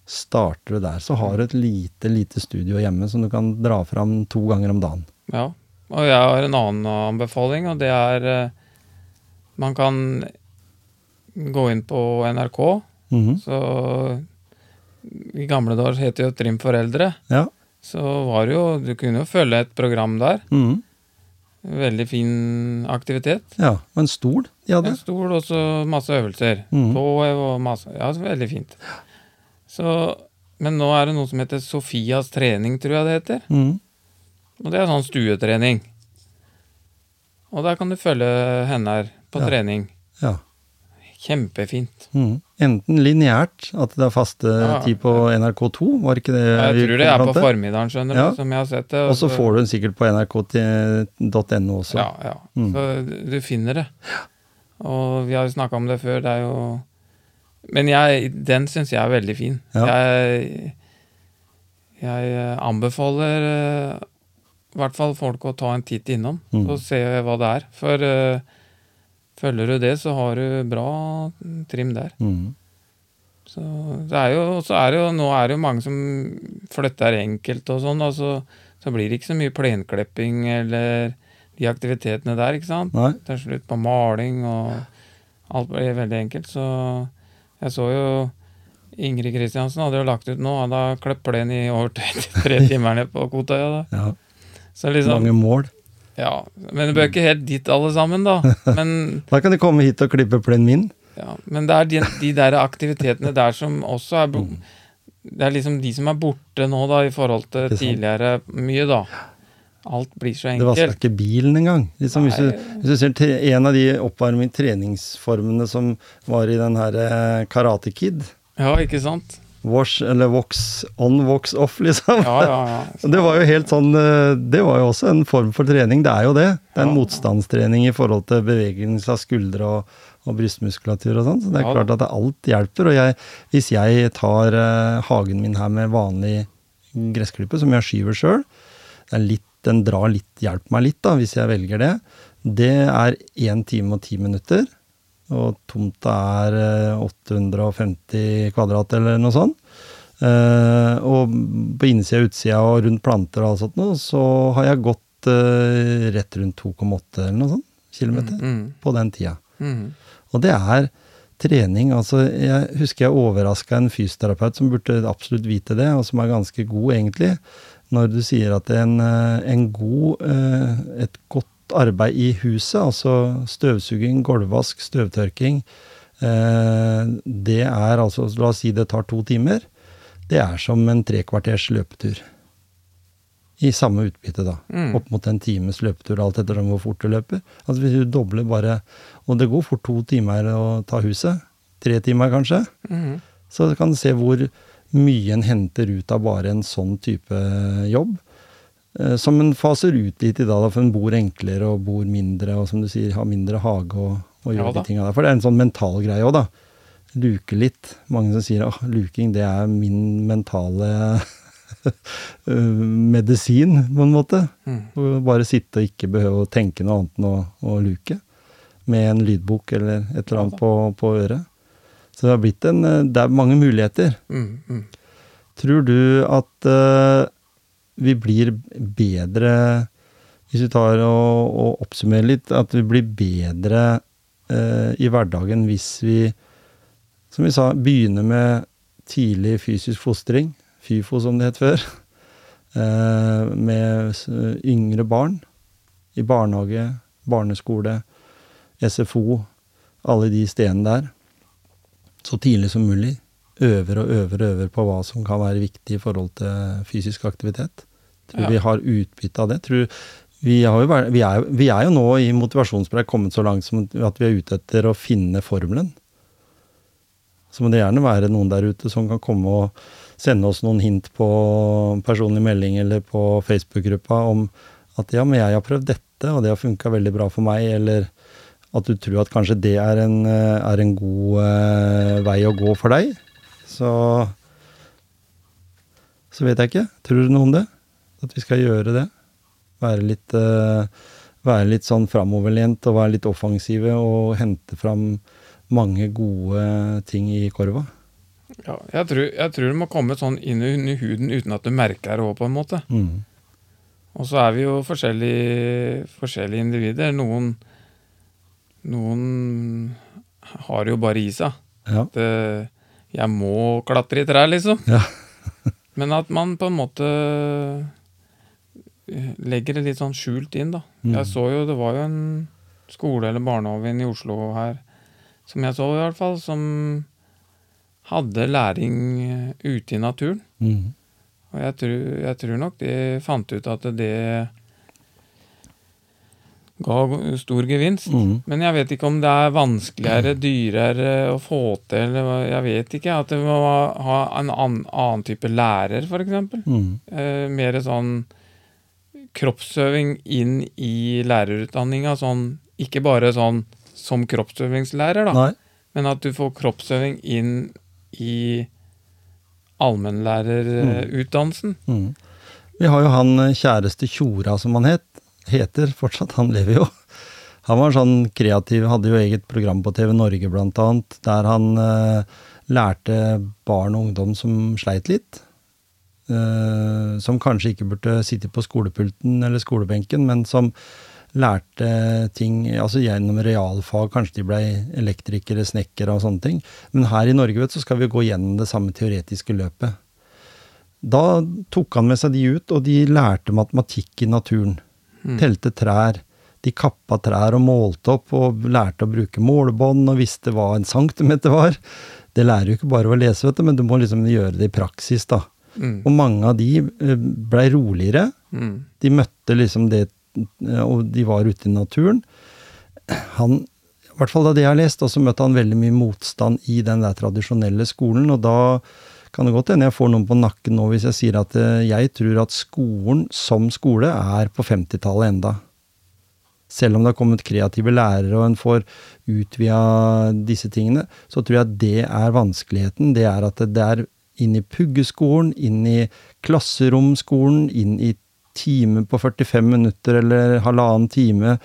Starter du der, så har du et lite, lite studio hjemme som du kan dra fram to ganger om dagen. Ja. Og jeg har en annen anbefaling, og det er eh, Man kan gå inn på NRK. Mhm. Så I gamle dager het det jo Trim foreldre. Ja. Så var det jo Du kunne jo følge et program der. Mhm. Veldig fin aktivitet. ja. Og en stol de hadde. En stol og så masse øvelser. Mhm. Påhev og masse Ja, veldig fint. Så Men nå er det noe som heter Sofias trening, tror jeg det heter. Mhm. Og det er sånn stuetrening. Og der kan du følge henne her på Ja. trening. Ja. Kjempefint. Mm. Enten lineært, at det er faste Ja. tid på NRK2, var ikke det Jeg tror det er på formiddagen, skjønner Ja. du, som jeg har sett det. Og så får du den sikkert på nrk.no også. Ja, ja. Mm. Så du- finner det. Og vi har jo snakka om det før, det er jo Men jeg, den syns jeg er veldig fin. Ja. Jeg, jeg anbefaler eh, i hvert fall folk å ta en titt innom Mm. og se hva det er. For uh, følger du det, så har du bra trim der. Mm. Så det er jo, så er det jo, nå er det jo mange som flytter enkelt og sånn, og så, så blir det ikke så mye plenklipping eller de aktivitetene der, ikke sant? Nei. Til slutt på maling og alt blir veldig enkelt, så jeg så jo Ingrid Kristiansen hadde jo lagt ut nå, han hadde klippet plen i over tre, tre timer nede på Kotøya, da. Ja. Så liksom, Mange mål. ja, men det bør ikke helt dit alle sammen, da. Men Da kan de komme hit og klippe plenen min. Ja, men det er de, de der aktivitetene der som også er bo- Det er liksom de som er borte nå, da, i forhold til tidligere mye, da. Alt blir så enkelt. Det vasker ikke bilen engang. Liksom, hvis, du, hvis du ser til en av de oppvarming treningsformene som var i den her eh, Karate Kid, Ja, ikke sant? Wash eller vox on, vox off, liksom. Ja, ja, ja. Det var jo helt sånn eh, Det var jo også en form for trening. Det er jo det. Det er en motstandstrening i forhold til bevegelse av skuldre og, og brystmuskulatur og sånn. Så det er klart at alt hjelper. Og jeg, hvis jeg tar uh, hagen min her med vanlig gressklippe, som jeg skyver sjøl, den drar litt, hjelper meg litt, da, hvis jeg velger det. Det er én time og ti minutter. Og tomta er eh, 850 kvadrat eller noe sånt. Eh, og på innsida og utsida og rundt planter og alt sånt noe, så har jeg gått eh, rett rundt 2,8 eller noe sånt kilometer Mm, på den tida. mm, Og det er trening. Altså, jeg husker jeg overraska en fysioterapeut som burde absolutt vite det, og som er ganske god, egentlig, når du sier at en, eh, en god eh, Et godt arbeid i huset, altså støvsuging, gulvvask, støvtørking, eh, det er altså La oss si det tar to timer. Det er som en trekvarters løpetur. I samme utbytte, da. Mm. Opp mot en times løpetur, alt etter hvor fort du løper. Altså Hvis du dobler bare Og det går fort to timer å ta huset. Tre timer, kanskje. mm. Så du kan se hvor mye en henter ut av bare en sånn type jobb. Eh, Som en faser ut litt i dag, da, for en bor enklere og bor mindre, og som du sier, har mindre hage og, og gjør ja, de tinga der. For det er en sånn mental greie òg, da. Luke litt. Mange som sier at luking det er min mentale eh, medisin, på en måte. Mm. Bare sitte og ikke behøve å tenke noe annet enn å, å luke. Med en lydbok eller et eller annet Ja på, på øret. Så det har blitt en eh, Det er mange muligheter. Mm, mm. Tror du at eh, vi blir bedre Hvis vi tar og, og oppsummerer litt, at vi blir bedre eh, i hverdagen hvis vi, som vi sa, begynner med tidlig fysisk fostring, FYFO som det het før, eh, med yngre barn i barnehage, barneskole, SFO, alle de stedene der, så tidlig som mulig, øver og øver og øver på hva som kan være viktig i forhold til fysisk aktivitet. Tror Ja. vi har utbytte av det. Tror vi, vært- vi, er, vi er jo nå i motivasjonspreik kommet så langt som at vi er ute etter å finne formelen. Så må det gjerne være noen der ute som kan komme og sende oss noen hint på personlig melding eller på Facebook-gruppa om at ja, men jeg har prøvd dette, og det har funka veldig bra for meg, eller at du tror at kanskje det er en, er en god uh, vei å gå for deg. Så Så vet jeg ikke. Tror du noe om det? At vi skal gjøre det? Være litt, eh, være litt sånn framoverlent og være litt offensive og hente fram mange gode ting i korva? Ja, jeg, tror, jeg tror det må komme sånn inn under huden uten at du merker det òg, på en måte. Mm. Og så er vi jo forskjellige, forskjellige individer. Noen, noen har jo bare i seg Ja. at eh, jeg må klatre i trær, liksom. Ja. Men at man på en måte legger det litt sånn skjult inn, da. Mm. Jeg så jo, det var jo en skole eller barnehage i Oslo her, som jeg så i hvert fall, som hadde læring eh, ute i naturen. Mm. Og jeg tror, jeg tror nok de fant ut at det ga stor gevinst. Mm. Men jeg vet ikke om det er vanskeligere, dyrere å få til, eller jeg vet ikke. At det må ha en annen, annen type lærer, f.eks. Mm. Eh, mer sånn kroppsøving inn i lærerutdanninga. Sånn, ikke bare sånn som kroppsøvingslærer, da, Nei. men at du får kroppsøving inn i allmennlærerutdannelsen. Mm. Vi har jo han eh, kjæreste Tjora, som han het, heter fortsatt, han lever jo. Han var sånn kreativ, hadde jo eget program på TV Norge blant annet, der han eh, lærte barn og ungdom som sleit litt. Eh, som kanskje ikke burde sitte på skolepulten eller skolebenken, men som lærte ting altså gjennom realfag. Kanskje de ble elektrikere, snekkere og sånne ting. Men her i Norge vet, så skal vi gå gjennom det samme teoretiske løpet. Da tok han med seg de ut, og de lærte matematikk i naturen. Mm. Telte trær. De kappa trær og målte opp, og lærte å bruke målebånd og visste hva en centimeter var. Det lærer jo ikke bare å lese, vet du, men du må liksom gjøre det i praksis, da. Mm. Og mange av de eh, blei roligere. Mm. De møtte liksom det, eh, og de var ute i naturen. Han, i hvert fall av det jeg har lest, og så møtte han veldig mye motstand i den der tradisjonelle skolen, og da kan det godt hende jeg får noen på nakken nå hvis jeg sier at eh, jeg tror at skolen som skole er på 50-tallet enda. Selv om det har kommet kreative lærere og en får utvida disse tingene, så tror jeg at det er vanskeligheten. Det er at det er inn i puggeskolen, inn i klasseromskolen, inn i time på 45 minutter eller halvannen time.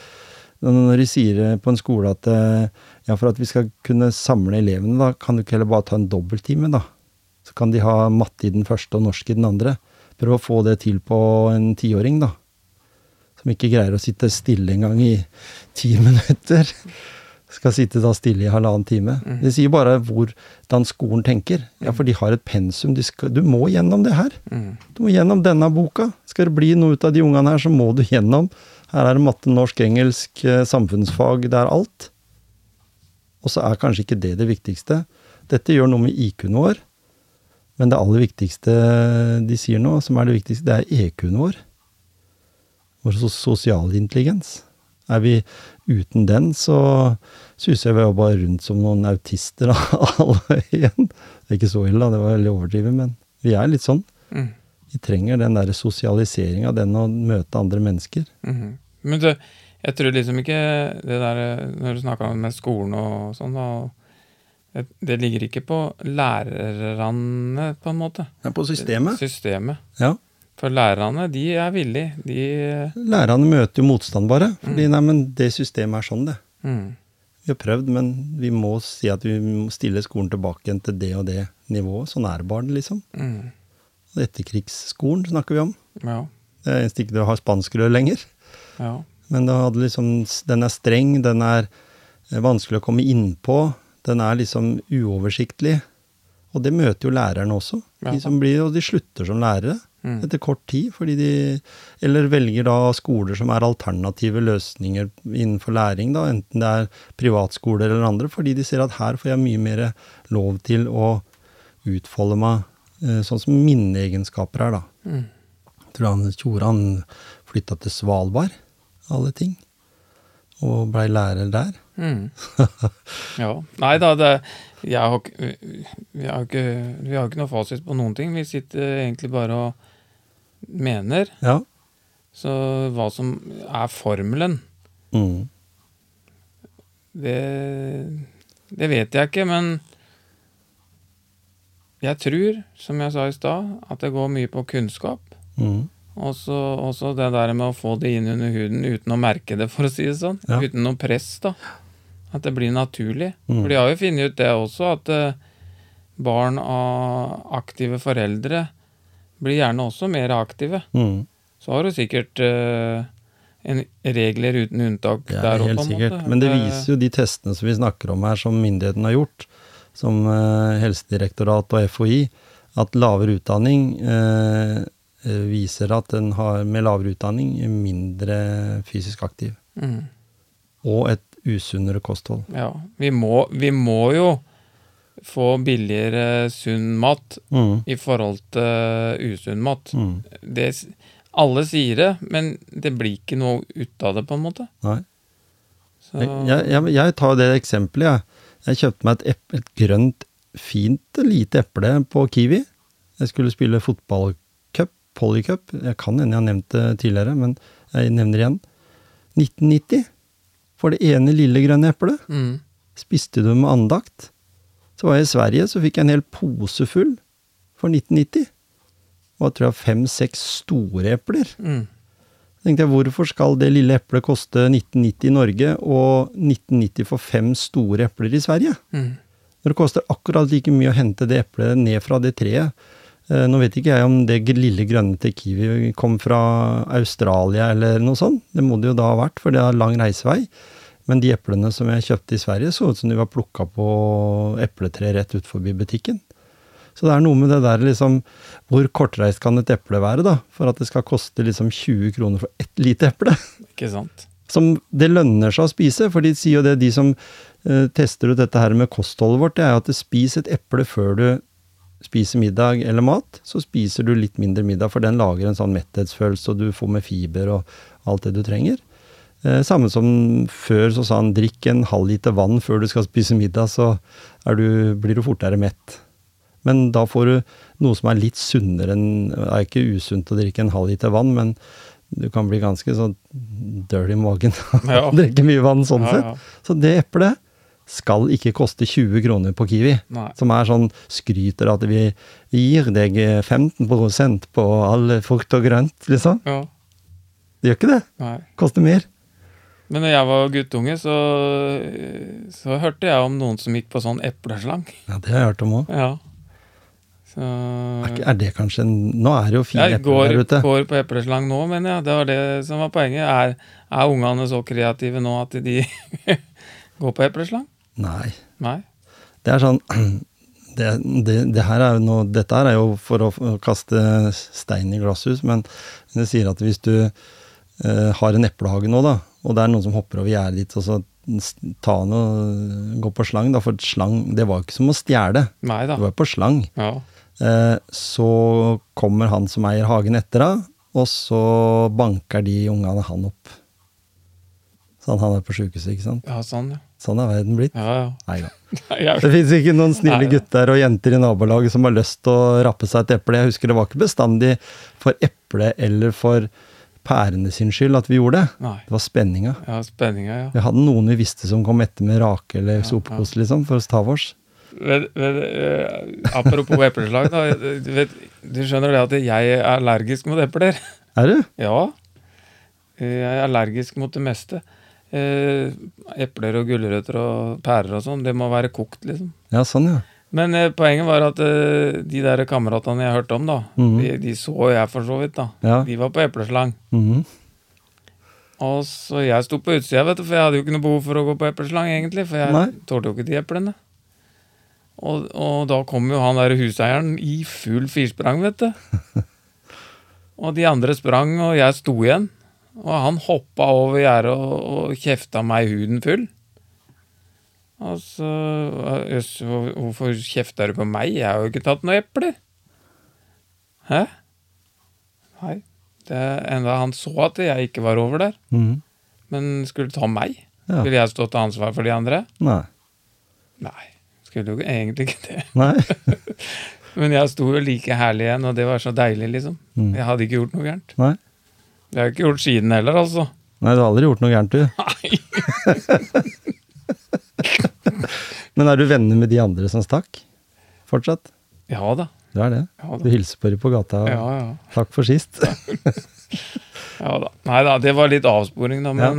Når de sier på en skole at eh, ja, for at vi skal kunne samle elevene, da kan du ikke heller bare ta en dobbelttime, da. Så kan de ha matte i den første og norsk i den andre. Prøv å få det til på en tiåring, da. Som ikke greier å sitte stille engang i ti minutter. Skal sitte da stille i halvannen time. Det sier bare hvordan skolen tenker. Ja, for de har et pensum. Skal, du må gjennom det her. Mm. Du må gjennom denne boka. Skal det bli noe ut av de ungene her, så må du gjennom. Her er det matte, norsk, engelsk, eh, samfunnsfag. Det er alt. Og så er kanskje ikke det det viktigste. Dette gjør noe med IQ-en vår. Men det aller viktigste de sier nå, som er det viktigste, det er EQ-en vår. Vår sosiale intelligens. Er vi uten den, så suser vi jo bare rundt som noen autister alle igjen. Det er ikke så ille, da. Det var veldig overdrivet, men vi er litt sånn. Mm. Vi trenger den der sosialiseringa, den å møte andre mennesker. Mhm. Men det, jeg tror liksom ikke det der Når du snakka med skolen og sånn, da det, det ligger ikke på lærerne, på en måte. Ja, på systemet. Systemet. Ja. For lærerne, de er villige. De Lærerne møter jo motstand, bare. Fordi nei, men det systemet er sånn, det. mm. Vi har prøvd, men vi må si at vi må stille skolen tilbake igjen til det og det nivået. Sånn er det bare, liksom. Mm. Etterkrigsskolen snakker vi om. Ja. Det er eneste ikke du har spanskrør lenger. Ja. Men liksom, den er streng, den er eh, vanskelig å komme innpå. Den er liksom uoversiktlig. Og det møter jo lærerne også. Ja. De som blir, og de slutter som lærere. Mm. etter kort tid. Fordi de, eller velger da skoler som er alternative løsninger innenfor læring, da, enten det er privatskoler eller andre, fordi de ser at her får jeg mye mer lov til å utfolde meg eh, sånn som mine egenskaper er, da. Mm. Jeg tror han Tjoran flytta til Svalbard, alle ting, og blei lærer der. Mm. Ja. Nei da, det jeg har, vi, har ikke, vi har ikke noe fasit på noen ting. Vi sitter egentlig bare og mener. Ja. Så hva som er formelen, Mm. det, det vet jeg ikke, men jeg tror, som jeg sa i stad, at det går mye på kunnskap. Mm. Og så også det der med å få det inn under huden uten å merke det, for å si det sånn. Ja. Uten noe press, da. At det blir naturlig. Mm. For de har jo funnet ut det også, at eh, barn av aktive foreldre blir gjerne også mer aktive. Mm. Så har du sikkert uh, en regler uten unntak ja, der er òg, på en sikkert. måte. Men det Eh, viser jo de testene som vi snakker om her, som myndighetene har gjort, som uh, Helsedirektoratet og FHI, at lavere utdanning eh, eh, viser at en har med lavere utdanning mindre fysisk aktiv. Mm, Og et usunnere kosthold. ja. Vi må, vi må jo få billigere sunn mat Mm. i forhold til usunn mat. Mm. Det, alle sier det, men det blir ikke noe ut av det, på en måte. Nei. Så, Jeg, jeg, jeg tar det eksempelet, jeg. Jeg kjøpte meg et, epp, et grønt, fint lite eple på Kiwi. Jeg skulle spille fotballcup, polycup. Jeg kan hende jeg har nevnt det tidligere, men jeg nevner igjen. 1990. For det ene lille grønne eplet. mm, Spiste du med andakt. Så var jeg i Sverige, så fikk jeg en hel pose full for 1990. Og jeg tror jeg fem-seks store epler. mm, tenkte jeg, hvorfor skal det lille eplet koste 1990 i Norge og 1990 for fem store epler i Sverige? mm. Når det koster akkurat like mye å hente det eplet ned fra det treet. Eh, Nå vet ikke jeg om det lille grønne til Kiwi kom fra Australia eller noe sånt. Det må det jo da ha vært, for det har lang reisevei. Men de eplene som jeg kjøpte i Sverige, så ut som de var plukka på epletre rett ut forbi butikken. Så det er noe med det der liksom Hvor kortreist kan et eple være, da? For at det skal koste liksom 20 kroner for ett lite eple? Ikke sant? Som det lønner seg å spise, for de sier jo det, de som uh, tester ut dette her med kostholdet vårt, det er jo at spis et eple før du spiser middag eller mat, så spiser du litt mindre middag, for den lager en sånn metthetsfølelse, og du får med fiber og alt det du trenger. Eh, samme som før så sa han drikk en halv liter vann før du skal spise middag, så er du, blir du fortere mett. Men da får du noe som er litt sunnere enn Det er ikke usunt å drikke en halv liter vann, men du kan bli ganske sånn dirty i magen av Ja. å drikke mye vann sånn Ja, sett. Så det eplet skal ikke koste 20 kroner på Kiwi. Nei. Som er sånn skryter at vi gir deg 15% på all frukt og grønt, liksom. Ja. Det gjør ikke det. Nei. Koster mer. Men når jeg var guttunge, så, så hørte jeg om noen som gikk på sånn epleslang. Ja, det har jeg hørt om òg. Ja. Så Er, er det kanskje en Nå er det jo fine jeg epler går, der ute. går på epleslang nå, mener jeg. Det var det som var poenget. Er, er ungene så kreative nå at de går på epleslang? Nei. Nei. Det er sånn det, det, det her er noe, Dette her er jo for å kaste stein i glasshus, men det sier at hvis du eh, har en eplehage nå, da, og det er noen som hopper over gjerdet ditt, og så ta han og gå på slang, da, for slang Det var ikke som å stjele, det var på slang. Ja. Eh, så kommer han som eier hagen etter henne, og så banker de ungene han opp. Sånn han er på sjukehuset, ikke sant. ja, sånn, ja. Sånn er verden blitt. Ja, ja. Nei da. Det fins ikke noen snille gutter og jenter i nabolaget som har lyst til å rappe seg et eple. Jeg husker det var ikke bestandig for eple eller for pærene sin skyld at vi gjorde det. Nei. Det var spenninga. Ja, spenninga, ja. Vi hadde noen vi visste som kom etter med rake eller sopekos, liksom, for å ta vårs. Ved, ved, eh, apropos epleslag, da. Vet, du skjønner det at jeg er allergisk mot epler? Er du? Ja. Jeg er allergisk mot det meste. Eh, epler og gulrøtter og pærer og sånn, det må være kokt, liksom. Ja, sånn, ja. Men eh, poenget var at eh, de der kameratene jeg hørte om, da, mm. de, de så jeg for så vidt, da. Ja. De var på epleslang. Mm. Og så jeg sto på utsida, vet du, for jeg hadde jo ikke noe behov for å gå på epleslang, egentlig. For jeg Nei. tålte jo ikke de eplene. Og, og da kom jo han der huseieren i full firsprang, vet du. Og de andre sprang, og jeg sto igjen. Og han hoppa over gjerdet og, og kjefta meg huden full. Og så Jøss, hvorfor kjefter du på meg? Jeg har jo ikke tatt noe epler. Hæ? Nei. Det, enda han så at jeg ikke var over der. Mm. Men skulle ta meg? Ja. Ville jeg stå til ansvar for de andre? Nei. Nei. Skulle jo egentlig ikke det. Nei. Men jeg sto jo like herlig igjen, og det var så deilig, liksom. Mm. Jeg hadde ikke gjort noe gærent. Nei. Jeg har ikke gjort siden heller, altså. Nei, du har aldri gjort noe gærent, du. Nei. Men er du venner med de andre som stakk? Fortsatt? Ja da. Du er det? Ja Du hilser på dem på gata. og Ja, ja. Takk for sist. ja da. Nei da, det var litt avsporing, da, men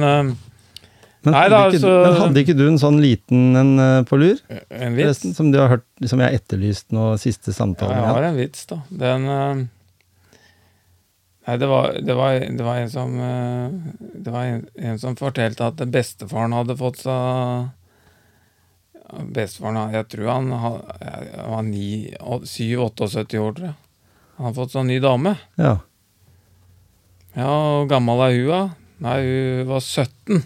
Men, Nei hadde da, ikke, altså- men hadde ikke du en sånn liten en eh, på lur? en vits. Forresten, som du har hørt, som jeg har etterlyst nå siste Ja, samtalen? jeg har en vits, da. Den eh, Nei, det var, det var, det var en som Det var en, en som fortalte at bestefaren hadde fått seg Bestefaren, jeg tror han ha- han var 7-78 år, tror jeg. Han har fått seg ny dame. Ja. Ja, hvor gammel er hun, da? Nei, hun var 17.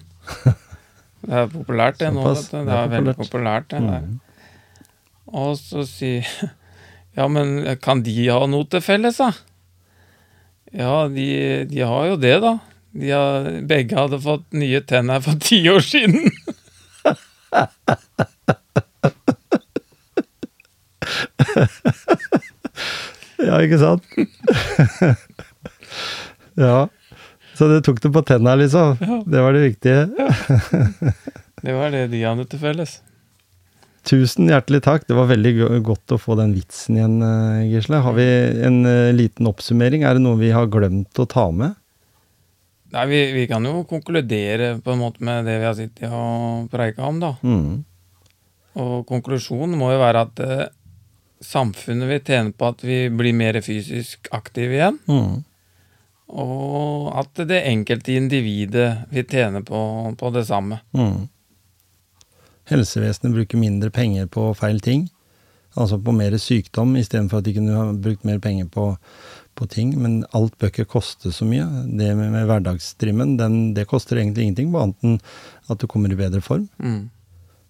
Det er populært, det nå. Det er. Det er veldig populært. det der. Mhm. Og så sier Ja, men kan de ha noe til felles, da? Ja, de, de har jo det, da. De har, begge hadde fått nye tenner for ti år siden. ja, ikke sant? ja. Så du tok det på tenna, liksom? Det var det viktige. Det var det de hadde til felles. Tusen hjertelig takk. Det var veldig godt å få den vitsen igjen, eh, Gisle. Har vi en eh, liten oppsummering? Er det noe vi har glemt å ta med? Nei, vi, vi kan jo konkludere på en måte med det vi har sittet og preika om, da. Mm. Og konklusjonen må jo være at eh, samfunnet vil tjene på at vi blir mer fysisk aktive igjen. Mm. Og at det enkelte individet vil tjene på, på det samme. Mm. Helsevesenet bruker mindre penger på feil ting. Altså på mer sykdom, istedenfor at de kunne ha brukt mer penger på, på ting. Men alt bør ikke koste så mye. Det med, med hverdagstrimmen, den, det koster egentlig ingenting, på annet enn at du kommer i bedre form. Mm.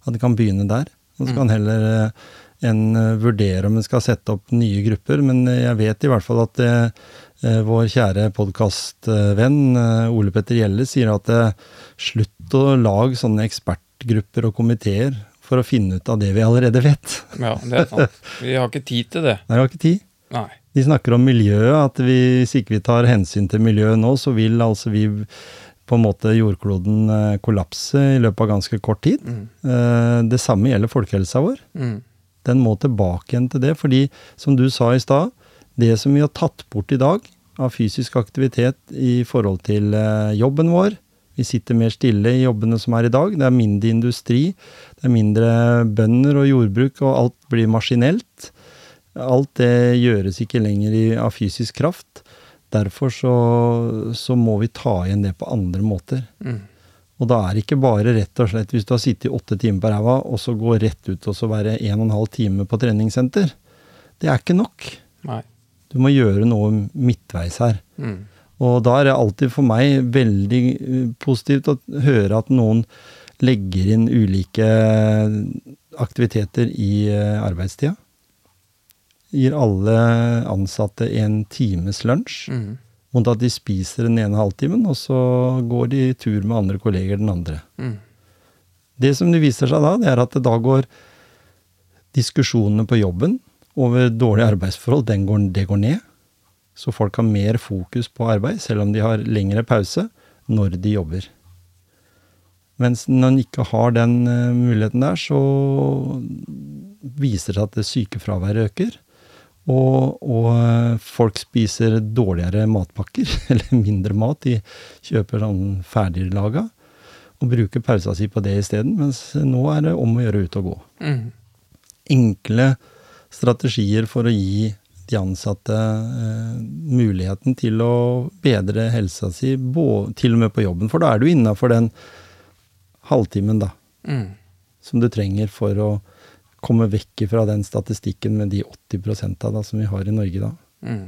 At du kan begynne der. Og så kan heller eh, en eh, vurdere om en skal sette opp nye grupper. Men eh, jeg vet i hvert fall at eh, vår kjære podkastvenn Ole Petter Gjelle sier at det, slutt å lage sånne ekspertgrupper og komiteer for å finne ut av det vi allerede vet. Ja, det er sant. Vi har ikke tid til det. Nei, vi har ikke tid. Nei. De snakker om miljøet, at vi, hvis ikke vi tar hensyn til miljøet nå, så vil altså vi på en måte jordkloden eh, kollapse i løpet av ganske kort tid. Mm. Eh, Det samme gjelder folkehelsa vår. Mm. Den må tilbake igjen til det, fordi som du sa i stad, det som vi har tatt bort i dag av fysisk aktivitet i forhold til eh, jobben vår, vi sitter mer stille i jobbene som er i dag, det er mindre industri, det er mindre bønder og jordbruk, og alt blir maskinelt. Alt det gjøres ikke lenger i, av fysisk kraft. Derfor så, så må vi ta igjen det på andre måter. Mm. Og da er det ikke bare rett og slett hvis du har sittet i åtte timer på ræva, og så gå rett ut og så være en og en halv time på treningssenter. Det er ikke nok. Nei. Du må gjøre noe midtveis her. Mm. Og da er det alltid for meg veldig eh, positivt å høre at noen legger inn ulike aktiviteter i eh, arbeidstida. Gir alle ansatte en times lunsj. Mm. Mot at de spiser den ene halvtimen, og så går de tur med andre kolleger den andre. Mm. Det som det viser seg da, det er at det da går diskusjonene på jobben over dårlige arbeidsforhold, den går, det går ned. Så folk har mer fokus på arbeid, selv om de har lengre pause, når de jobber. Mens når en ikke har den eh, muligheten der, så viser det seg at det sykefraværet øker. Og, og eh, folk spiser dårligere matpakker, eller mindre mat. De kjøper sånn ferdiglaga og bruker pausa si på det isteden. Mens nå er det om å gjøre ut og gå. Mm. Enkle strategier for å gi de ansatte eh, muligheten til å bedre helsa si, bå- til og med på jobben. For da er du innafor den halvtimen, da Mm. som du trenger for å komme vekk fra den statistikken med de 80 av da, som vi har i Norge da. Mm.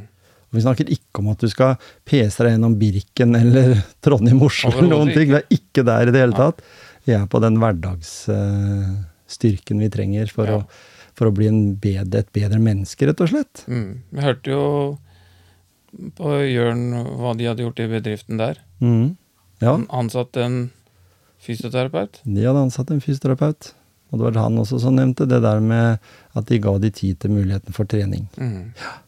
Vi snakker ikke om at du skal pese deg gjennom Birken eller Trondheim-Oslo eller noen ting. Vi er ikke der i det hele tatt. Vi er på den hverdagsstyrken vi trenger for, Ja. å, for å bli en bedre, et bedre menneske, rett og slett. Mm. Vi hørte jo på Jørn hva de hadde gjort i bedriften der. Mm. Ja, Han ansatte en fysioterapeut. de hadde ansatt en fysioterapeut. Og det var han også som nevnte det der med at de ga de tid til muligheten for trening. Mm.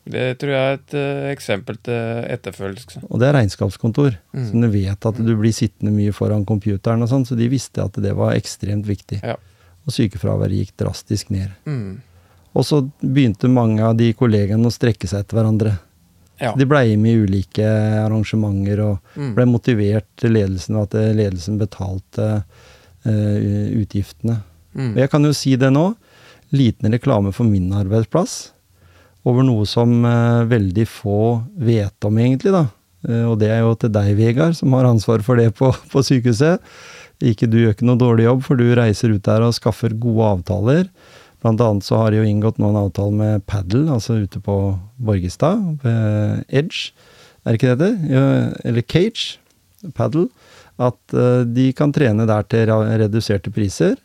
Det tror jeg er et uh, eksempel til etterfølgelse. Og det er regnskapskontor, Mm. som du vet at du blir sittende mye foran computeren og sånn, så de visste at det var ekstremt viktig. Ja. Og sykefraværet gikk drastisk ned. Mm. Og så begynte mange av de kollegaene å strekke seg etter hverandre. Ja. De blei med i ulike arrangementer og Mm. ble motivert til ledelsen, og at ledelsen betalte uh, utgiftene. Mm. jeg kan jo si det nå, liten reklame for min arbeidsplass, over noe som eh, veldig få vet om egentlig, da. Eh, og det er jo til deg, Vegard, som har ansvar for det på, på sykehuset. Ikke du gjør ikke noe dårlig jobb, for du reiser ut der og skaffer gode avtaler. Blant annet så har de jo inngått nå en avtale med Paddle, altså ute på Borgestad, ved Edge. Er det ikke det det Eller Cage. Paddle. At eh, de kan trene der til reduserte priser.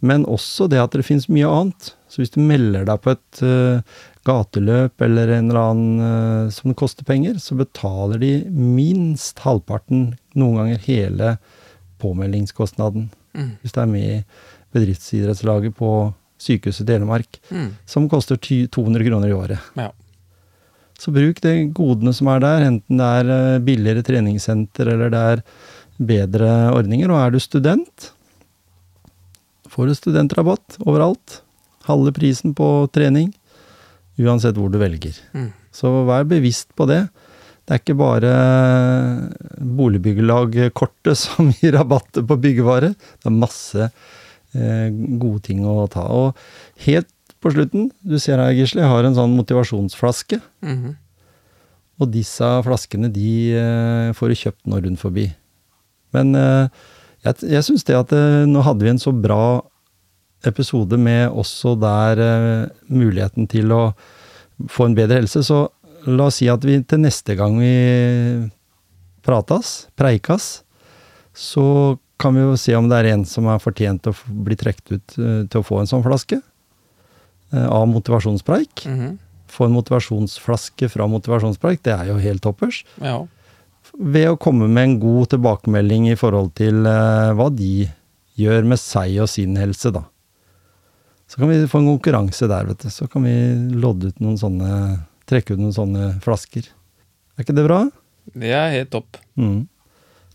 Men også det at det finnes mye annet. Så hvis du melder deg på et uh, gateløp eller en eller annen uh, som koster penger, så betaler de minst halvparten, noen ganger hele påmeldingskostnaden. Mm. Hvis du er med i bedriftsidrettslaget på Sykehuset Telemark, Mm. som koster ty 200 kroner i året. Ja. Så bruk de godene som er der, enten det er eh, billigere treningssenter eller det er bedre ordninger. Og er du student, får du studentrabatt overalt. Halve prisen på trening, uansett hvor du velger. Mm. Så vær bevisst på det. Det er ikke bare boligbyggelagkortet som gir rabatter på byggevare. Det er masse eh, gode ting å ta. Og helt på slutten, du ser her Gisle, jeg har en sånn motivasjonsflaske. Mhm. Og disse flaskene de eh, får du kjøpt nå rundt forbi. Men eh, jeg, jeg syns det at eh, nå hadde vi en så bra episode med også der eh, muligheten til å få en bedre helse, så la oss si at vi til neste gang vi pratas, preikas, så kan vi jo se om det er en som er fortjent å bli trukket ut eh, til å få en sånn flaske. Av motivasjonspreik Mhm. få en motivasjonsflaske fra motivasjonspreik, det er jo helt toppers. Ja. Ved å komme med en god tilbakemelding i forhold til eh, hva de gjør med seg og sin helse, da. Så kan vi få en konkurranse der, vet du. Så kan vi lodde ut noen sånne Trekke ut noen sånne flasker. Er ikke det bra? Det er helt topp. Mm.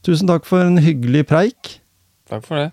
Tusen takk for en hyggelig preik. Takk for det.